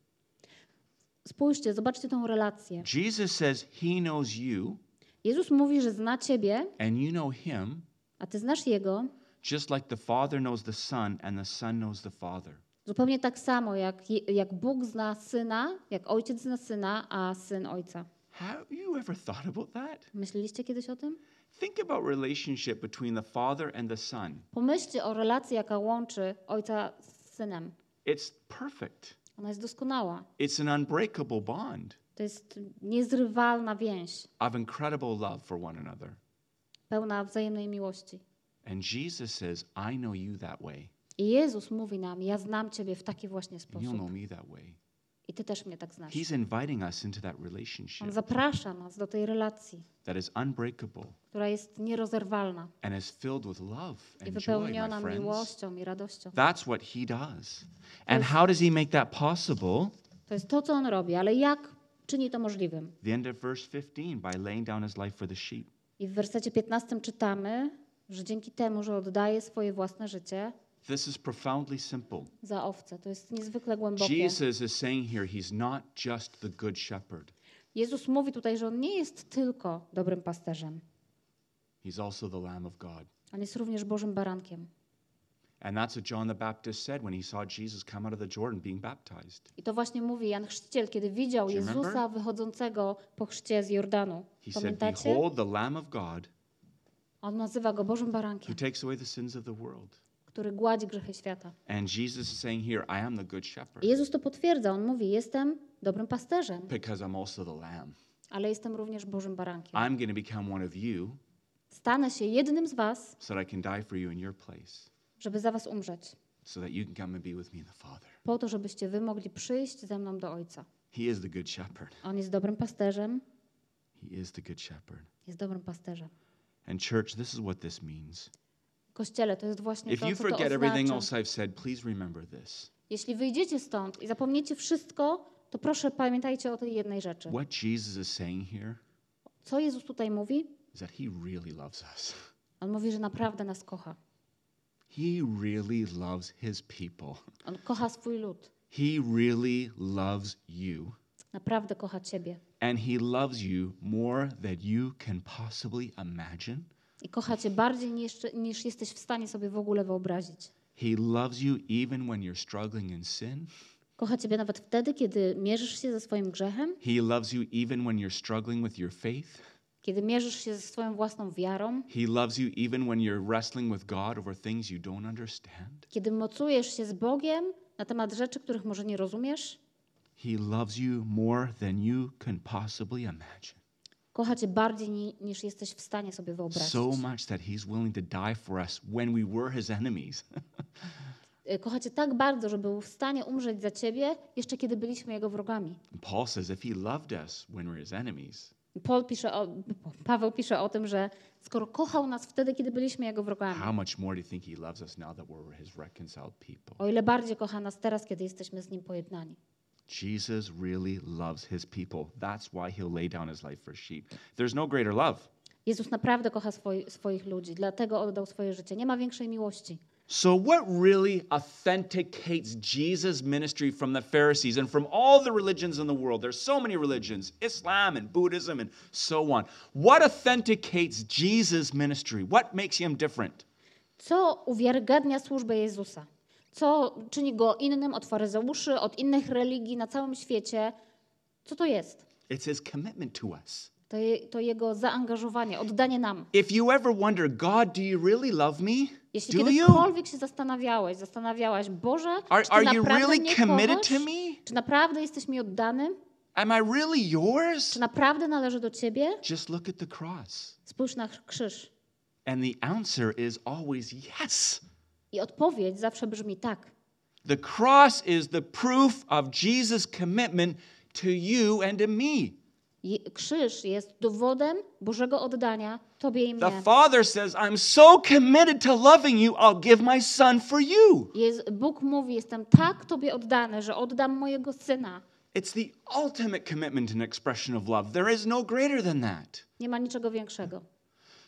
Spójrzcie, zobaczcie tą relację. Jesus says he knows you, Jezus mówi, że zna ciebie, and you know him, a ty znasz jego, just like the Father knows the Son, and the Son knows the Father. Zupełnie tak samo jak, jak Bóg zna syna, jak ojciec zna syna, a syn ojca. Have you ever thought about that? Myśleliście kiedyś o tym? Think about relationship between the Father and the Son. Pomyślcie o relacji, jaka łączy ojca z synem. It's perfect. Ona jest doskonała. It's an unbreakable bond To jest niezrywalna więź, of incredible love for one another. pełna wzajemnej miłości. And Jesus says, I know you that way. I Jezus mówi nam, ja znam Ciebie w taki właśnie and you'll sposób. know me that way. I Ty też mnie tak znasz. He's inviting us into that On relationship zaprasza nas do tej relacji, that is unbreakable która jest nierozerwalna and is filled with love i and joy, wypełniona my friends. miłością i radością. That's what he does. And how does he make that possible? To jest to, co On robi, ale jak czyni to możliwym? The end of verse 15 by laying down his life for the sheep. I w wersecie 15 czytamy, że dzięki temu, że oddaje swoje własne życie This is profoundly simple. za owce, to jest niezwykle głębokie. Jesus is saying here he's not just the good shepherd, Jezus mówi tutaj, że On nie jest tylko dobrym pasterzem. he's also the Lamb of God. On jest również Bożym barankiem. And that's what John the Baptist said when he saw Jesus come out of the Jordan being baptized. I to właśnie mówi Jan Chrzciciel, kiedy widział Jezusa wychodzącego po chrzcie z Jordanu. He said, Pamiętacie? Behold the Lamb of God On nazywa go Bożym who barankiem, takes away the sins of the world. Który gładzi grzechy świata. And Jesus is saying here, I am the good shepherd I Jezus to potwierdza. On mówi, jestem dobrym pasterzem, because I'm also the Lamb. ale jestem również Bożym barankiem. I'm going to become one of you Stanę się jednym z was, so that I can die for you in your place, żeby za was umrzeć. so that you can come and be with me in the Father. Po to, żebyście wy mogli przyjść ze mną do Ojca. He is the good shepherd. On jest dobrym pasterzem, He is the good shepherd. jest dobrym pasterzem. And church, this is what this means. Kościele, to jest właśnie If to, you co to forget everything oznacza. else I've said, please remember this. Jeśli wyjdziecie stąd i zapomniecie wszystko, to proszę pamiętajcie o tej jednej rzeczy. What Jesus is saying here Co Jezus tutaj mówi? is that he really loves us. On mówi, że naprawdę nas kocha. He really loves his people. On kocha swój lud. He really loves you. Naprawdę kocha ciebie. And he loves you more than you can possibly imagine. I kocha cię bardziej niż, niż jesteś w stanie sobie w ogóle wyobrazić. He loves you even when you're struggling in sin. Kocha ciebie nawet wtedy, kiedy mierzysz się ze swoim grzechem, He loves you even when you're struggling with your faith. kiedy mierzysz się ze swoją własną wiarą, He loves you even when you're wrestling with God over things you don't understand. kiedy mocujesz się z Bogiem na temat rzeczy, których może nie rozumiesz. He loves you more than you can possibly imagine. Kocha cię bardziej ni, niż jesteś w stanie sobie wyobrazić. So much that he's willing to die for us when we were his enemies. Y, Kocha cię tak bardzo, że był w stanie umrzeć za ciebie, jeszcze kiedy byliśmy jego wrogami. Paul says if he loved us when we're his enemies, Paul pisze o, Paweł pisze o tym, że skoro kochał nas wtedy, kiedy byliśmy jego wrogami, how much more do you think he loves us now that we're his reconciled people? o ile bardziej kocha nas teraz, kiedy jesteśmy z nim pojednani. Jesus really loves his people. That's why he'll lay down his life for sheep. There's no greater love. Jezus naprawdę kocha swoi, swoich ludzi, dlatego oddał swoje życie. Nie ma większej miłości. So, what really authenticates Jesus' ministry from the Pharisees and from all the religions in the world? There's so many religions Islam and Buddhism and so on. What authenticates Jesus' ministry? What makes him different? Co uwiarygadnia służbę Jezusa? Co czyni go innym od faryzeuszy, od innych religii na całym świecie? Co to jest? It's his commitment to us. To, je, to jego zaangażowanie, oddanie nam. If you ever wonder, God, do you really love me? Jeśli Do you? kiedykolwiek się zastanawiałeś, zastanawiałeś, Boże, Are, czy are you naprawdę really mnie committed kochasz? to me? Czy naprawdę jesteś mi oddany? Am I really yours? Czy naprawdę należy do ciebie? Just look at the cross. Spójrz na krzyż. And the answer is always yes. I odpowiedź zawsze brzmi tak. The cross is the proof of Jesus' commitment to you and to me. Krzyż jest dowodem Bożego oddania Tobie i The mnie. Father says, I'm so committed to loving you, I'll give my son for you. Jest, Bóg mówi, jestem tak Tobie oddany, że oddam mojego Syna. It's the ultimate commitment and expression of love. There is no greater than that. Nie ma niczego większego.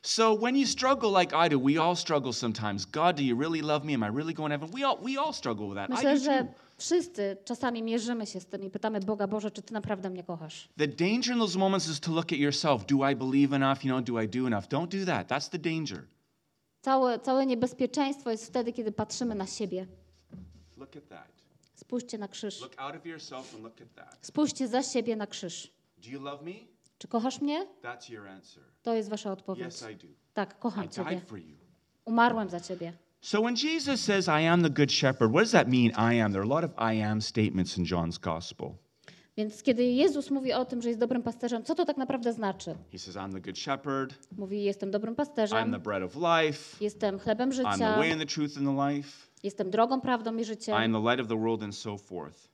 So when you struggle like I do, we all struggle sometimes. God, do you really love me? Am I really going to heaven? We all, we all struggle with that. I Myślę, do że too. wszyscy czasami mierzymy się z tym i pytamy Boga, Boże, czy Ty naprawdę mnie kochasz? The danger in those moments is to look at yourself. Do I believe enough? You know, do I do enough? Don't do that. That's the danger. Całe, całe niebezpieczeństwo jest wtedy, kiedy patrzymy na siebie. Look at that. Spójrzcie na krzyż. Look out of yourself and look at that. Spójrzcie za siebie na krzyż. Do you love me? Czy kochasz mnie? To jest wasza odpowiedź. Tak, kocham Ciebie. Umarłem za Ciebie. So when Jesus says, I am the good shepherd, what does that mean, I am? There are a lot of I am statements in John's gospel. Więc kiedy Jezus mówi o tym, że jest dobrym pasterzem, co to tak naprawdę znaczy? He says, I'm the good shepherd. Mówi, jestem dobrym I'm the pasterzem, bread of life. jestem chlebem I'm the życia, way and the truth and the life. jestem drogą, prawdą i życiem. am the light of the world and so forth.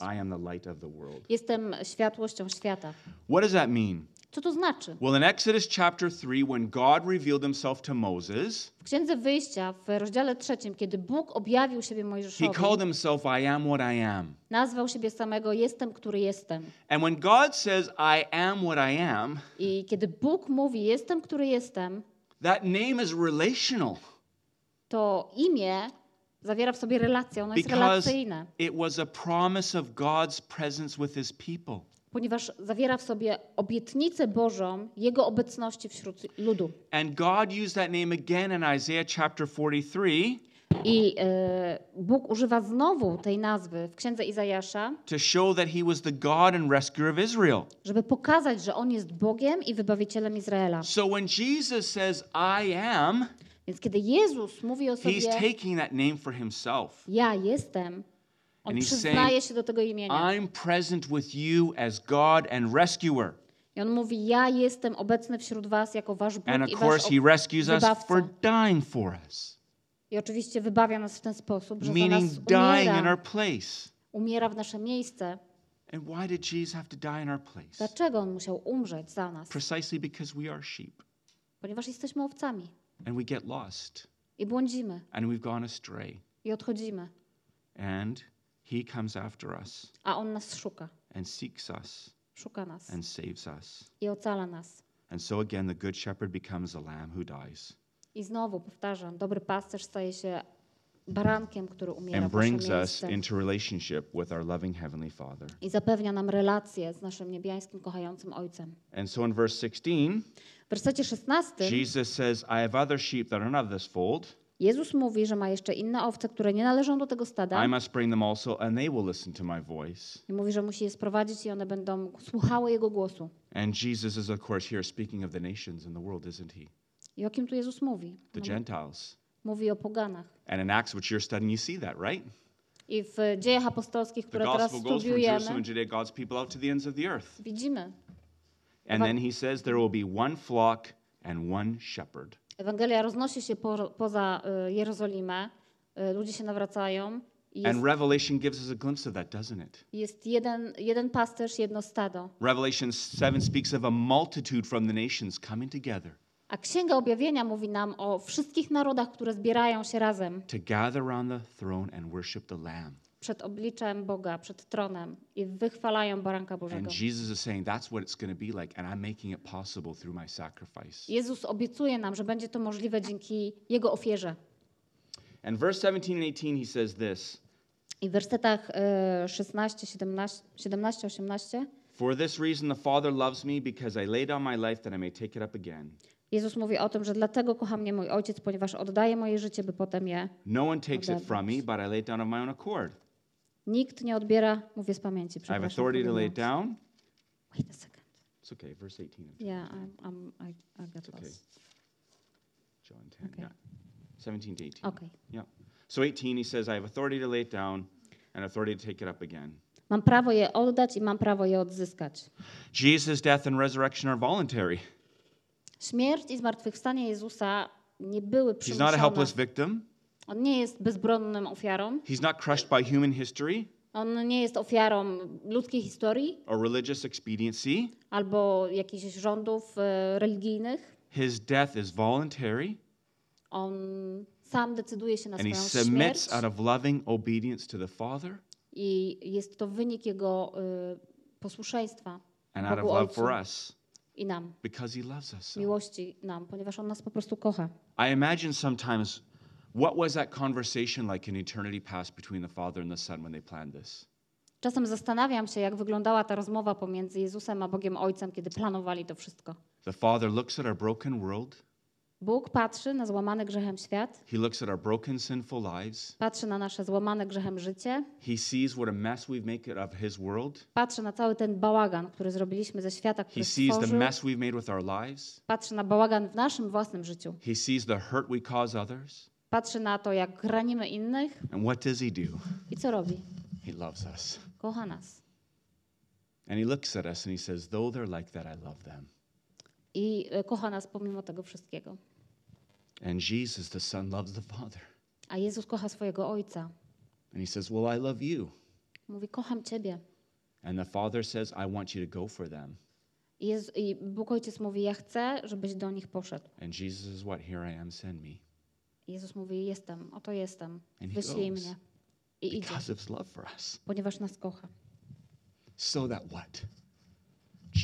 I am the light of the world. Jestem światłością świata. What does that mean? Co to znaczy? Well, in Exodus chapter 3, when God revealed himself to Moses, W Księdze Wyjścia, w rozdziale trzecim, kiedy Bóg objawił siebie he Mojżeszowi, called himself I am what I am. nazwał siebie samego Jestem, który jestem. And when God says I am what I am, I kiedy Bóg mówi Jestem, który jestem, that name is relational to imię zawiera w sobie relację, ono jest relacyjne, it was a promise of God's presence with his people. ponieważ zawiera w sobie obietnicę Bożą Jego obecności wśród ludu. And God used that name again in Isaiah chapter 43 I e, Bóg używa znowu tej nazwy w Księdze Izajasza, to show that he was the God and rescuer of Israel. żeby pokazać, że On jest Bogiem i Wybawicielem Izraela. So when Jesus says I am, Więc kiedy Jezus mówi o he's sobie taking that name for himself. Ja jestem, On And he's przyznaje saying, się do tego imienia. I'm present with you as God and rescuer. I On mówi, ja jestem obecny wśród was jako wasz Bóg And of i wasz course, he ob- rescues us for dying for us, I oczywiście wybawia nas w ten sposób, że za meaning nas dying in umiera, our place. umiera w nasze miejsce. And why did Jesus have to die in our place? Dlaczego On musiał umrzeć za nas? Precisely because we are sheep Ponieważ jesteśmy owcami and we get lost i błądzimy and we've gone astray. i odchodzimy, And he comes after us a On nas szuka. and seeks us Szuka nas and saves us. i ocala nas. And so again, the good shepherd becomes a lamb who dies I znowu powtarzam, dobry pasterz staje się barankiem, który umiera and brings us into relationship with our loving Heavenly Father. i zapewnia nam relację z naszym niebiańskim, kochającym Ojcem. And so in verse 16, W wersecie 16 Jesus says, I have other sheep that are not of this fold. Jezus mówi, że ma jeszcze inne owce, które nie należą do tego stada. I must bring them also, and they will listen to my voice. I mówi, że musi je sprowadzić i one będą słuchały Jego głosu. And Jesus is, of course, here speaking of the nations in the world, isn't he? I o kim tu Jezus mówi? The No, Gentiles. mówi o poganach. And in Acts, which you're studying, you see that, right? I w dziejach apostolskich, które teraz studiujemy, Judea, God's people out to the ends of the earth. widzimy. And then he says, There will be one flock and one shepherd. Ewangelia roznosi się po, poza y, Jerozolimę, y, ludzie się nawracają i jest, And Revelation gives us a glimpse of that, doesn't it? jest jeden, jeden pasterz, jedno stado. Revelation 7 speaks of a multitude from the nations coming together A Księga Objawienia mówi nam o wszystkich narodach, które zbierają się razem to gather around the throne and worship the Lamb. Przed obliczem Boga, przed tronem i wychwalają Baranka Bożego. And Jesus is saying, That's what it's going to be like, and I'm making it possible through my sacrifice. Jezus obiecuje nam, że będzie to możliwe dzięki Jego ofierze. And verse 17 and 18, he says this I w wersetach e, 16, 17, 17, 18 For this reason the Father loves me, because I laid down my life that I may take it up again. Jezus mówi o tym, że dlatego kocha mnie mój Ojciec, ponieważ oddaje moje życie, by potem je. No one takes it Odebrać. from me, but I lay it down of my own accord. Nikt nie odbiera, mówię z pamięci, I have authority to lay it down. Wait a second. It's okay, verse 18. of Yeah, I'm, I'm, I, I got okay. lost. John 10, Okay. yeah. 17 to 18. Okej. Yeah. So 18, he says, I have authority to lay it down and authority to take it up again. Mam prawo je oddać i mam prawo je odzyskać. Jesus' death and resurrection are voluntary. Śmierć i zmartwychwstanie Jezusa nie były He's not a przymuszone. helpless victim. On nie jest bezbronnym ofiarą. He's not crushed by human history On nie jest ofiarą ludzkiej historii or religious expediency. albo jakichś rządów e, religijnych. His death is voluntary, On sam decyduje się na and he swoją submits śmierć out of loving obedience to the Father i jest to wynik Jego e, posłuszeństwa and out of Bogu love Ojcu for us i nam, because he loves us so. miłości nam, ponieważ On nas po prostu kocha. I imagine sometimes what was that conversation like in eternity past between the Father and the Son when they planned this? Czasem zastanawiam się, jak wyglądała ta rozmowa pomiędzy Jezusem a Bogiem Ojcem, kiedy planowali to wszystko. The Father looks at our broken world, Bóg patrzy na złamany grzechem świat, he looks at our broken, sinful lives, patrzy na nasze złamane grzechem życie, he sees what a mess we've made of his world, patrzy na cały ten bałagan, który zrobiliśmy ze świata, he który sees the stworzył, mess we've made with our lives, patrzy na bałagan w naszym własnym życiu, he sees the hurt we cause others, patrzy na to, jak ranimy innych and what does he do? i co robi? He loves us. Kocha nas. And he looks at us and he says, Though they're like that, I love them. I e, kocha nas pomimo tego wszystkiego. And Jesus, the Son, loves the Father. A Jezus kocha swojego Ojca. And he says, Well, I love you. Mówi, kocham Ciebie. And the Father says, I want you to go for them. I, Bóg Ojciec mówi, ja chcę, żebyś do nich poszedł. And Jesus is what? Here I am, send me. Jezus mówi, jestem, oto jestem, wyślij mnie. I idzie, ponieważ nas kocha. So that what?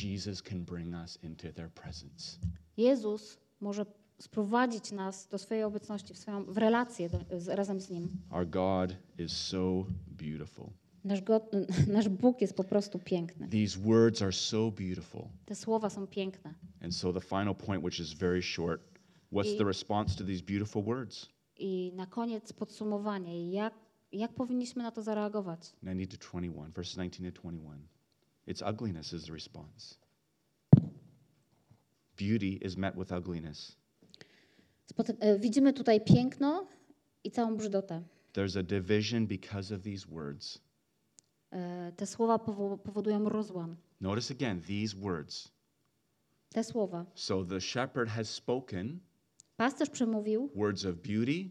Jesus can bring us into their presence. Jezus może sprowadzić nas do swojej obecności, w, swoją, w relację do, z, razem z Nim. Our God is so beautiful. Nasz, God, nasz Bóg jest po prostu piękny. These words are so beautiful. Te słowa są piękne. And so the final point, which is very short, what's I- the response to these beautiful words? I na koniec podsumowanie, jak, jak powinniśmy na to zareagować? 19 to 21, verses 19 to 21. Its ugliness is the response. Beauty is met with ugliness. Spoty- e, widzimy tutaj piękno i całą brzydotę. There's a division because of these words. E, Te słowa powo- powodują rozłam. Notice again these words. Te słowa. So the shepherd has spoken Pasterz przemówił, words of beauty,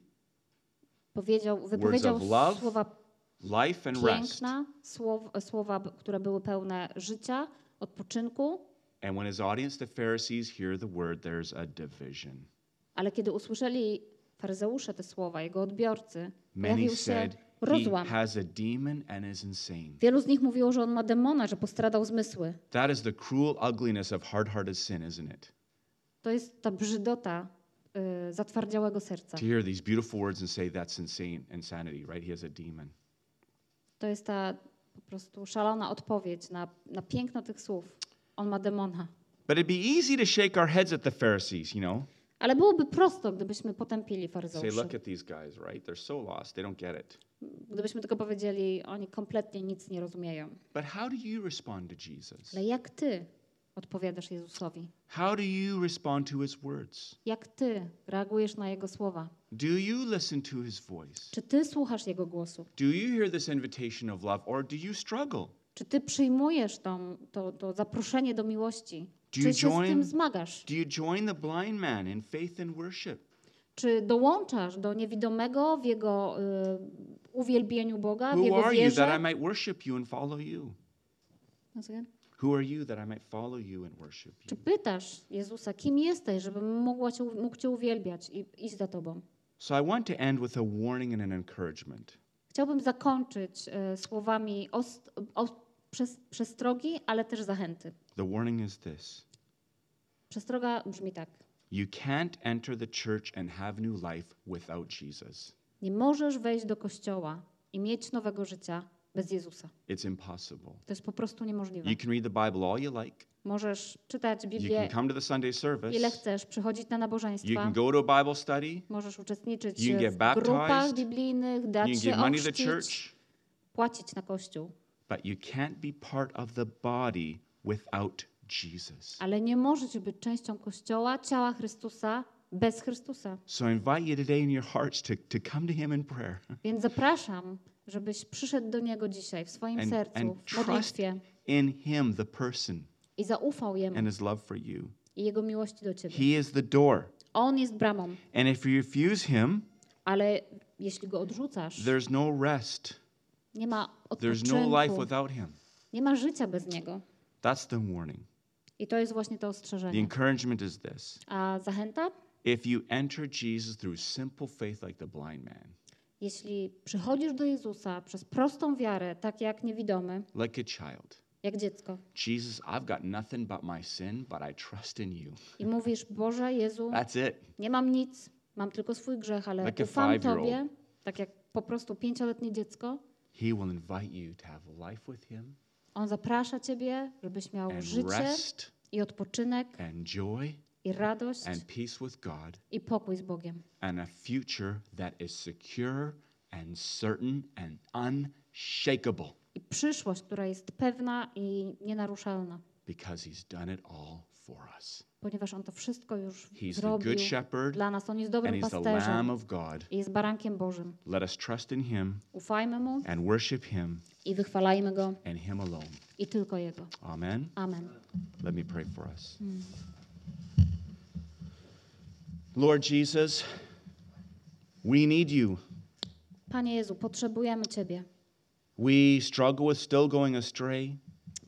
powiedział, wypowiedział of love, słowa life, and rest. piękna, słow, słowa, b- które były pełne życia, odpoczynku, And when his audience, the Pharisees, hear the word, there's a division. ale kiedy usłyszeli faryzeusze te słowa, jego odbiorcy, Many pojawił się said he rozłam. has a demon and is insane. Wielu z nich mówiło, że on ma demona, że postradał zmysły. That is the cruel ugliness of hard hearted sin, isn't it? To jest ta brzydota zatwardziałego serca. To hear these beautiful words and say that's insane, insanity, right? He has a demon. To jest ta po prostu szalona odpowiedź na, na piękno tych słów. On ma demona. But it'd be easy to shake our heads at the Pharisees, you know? Ale byłoby prosto, gdybyśmy potępili Say, faryzeuszy. look at these guys, right? They're so lost, they don't get it. Gdybyśmy tylko powiedzieli, oni kompletnie nic nie rozumieją. But how do you respond to Jesus? Ale jak ty odpowiadasz Jezusowi? How do you respond to his words? Jak ty reagujesz na Jego słowa? Do you listen to his voice? Czy ty słuchasz Jego głosu? Do you hear this invitation of love, or do you struggle? Czy ty przyjmujesz tą, to, to zaproszenie do miłości? Do you Czy się z tym zmagasz? Do you join the blind man in faith and worship? Czy dołączasz do niewidomego w jego y, uwielbieniu Boga, w Who jego are you that I might worship you and follow you? Who are you that I might follow you and worship Czy you? pytasz Jezusa, kim jesteś, żebym mogła cię, mógł Cię uwielbiać i iść za Tobą? So I want to end with a warning and an encouragement. Chciałbym zakończyć e, słowami ost, o, przes, przestrogi, ale też zachęty. The warning is this Przestroga brzmi tak. you can't enter the church and have new life without Jesus. Nie możesz wejść do kościoła i mieć nowego życia bez Jezusa. It's impossible. To jest po prostu niemożliwe. You can read the Bible all you like, Możesz czytać you Biblię can come to the Sunday service, ile chcesz, przychodzić na you nabożeństwa, can go to a Bible study, możesz uczestniczyć You can get w grupach baptized, biblijnych, you dać can się give money to the church, płacić na kościół. but you can't be part of the body without Jesus. Ale nie możesz być częścią kościoła, ciała Chrystusa bez Chrystusa. So I invite you today in your hearts to, to come to Him in prayer Więc zapraszam, żebyś przyszedł do Niego dzisiaj w swoim and, sercu, and w modlitwie in Him, the person, i zaufał Jemu and His love for you. i Jego miłości do Ciebie. He is the door. On jest bramą, And if you refuse Him, ale jeśli Go odrzucasz, there's no rest, nie ma there's no life odpoczynku, without Him. nie ma życia bez Niego. That's the warning. I to jest właśnie to The ostrzeżenie. encouragement is this A zachęta? if you enter Jesus through simple faith, like the blind man, Jeśli przychodzisz do Jezusa przez prostą wiarę, tak jak niewidomy, like a child, jak dziecko, Jesus, I've got nothing but my sin, but I trust in you. i mówisz, Boże, Jezu, That's it. nie mam nic, mam tylko swój grzech, ale Like ufam. Tobie, tak jak po prostu pięcioletnie dziecko, He will invite you to have life with Him On zaprasza Ciebie, żebyś miał życie rest i odpoczynek and joy i radość and peace with God i pokój z Bogiem. and a future that is secure and certain and unshakable I przyszłość, która jest pewna i nienaruszalna, because He's done it all for us. ponieważ On to wszystko już He's the zrobił good shepherd dla nas. On jest and dobrym he's the Lamb pasterzem of God. i jest barankiem Bożym. Let us trust in him Ufajmy Mu and worship him i wychwalajmy Go and him alone. i tylko Jego. Amen. Amen. Let me pray for us. Lord Jesus, we need you. Panie Jezu, potrzebujemy Ciebie. We struggle with still going astray.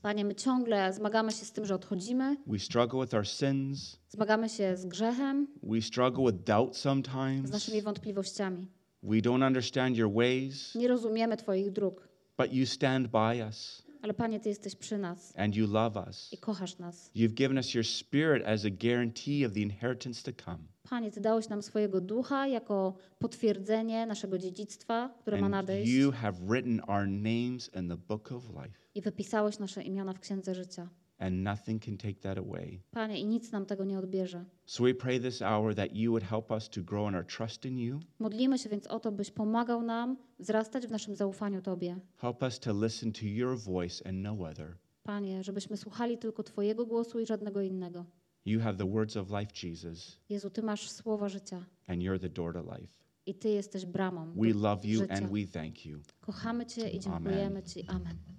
Panie, my ciągle zmagamy się z tym, że odchodzimy, We struggle with our sins. zmagamy się z grzechem, We struggle with doubt z sometimes. naszymi wątpliwościami. We don't understand your ways, Nie rozumiemy Twoich dróg, but you stand by us ale Panie, Ty jesteś przy nas and you love us. i kochasz nas. You've given us your spirit as a guarantee of the inheritance to come. Panie, Ty dałeś nam swojego ducha jako potwierdzenie naszego dziedzictwa, które ma And nadejść you have written our names in the book of life, i wypisałeś nasze imiona w Księdze Życia. And nothing can take that away. Panie, i nic nam tego nie odbierze. So we pray this hour that you would help us to grow in our trust in you. Modlimy się więc o to, byś pomagał nam wzrastać w naszym zaufaniu Tobie. Help us to listen to your voice and no other. Panie, żebyśmy słuchali tylko Twojego głosu i żadnego innego. You have the words of life, Jesus, Jezu, Ty masz słowa życia and you're the door to life. i Ty jesteś bramą We love you życia. and we thank you. Kochamy Cię i dziękujemy Ci. Amen.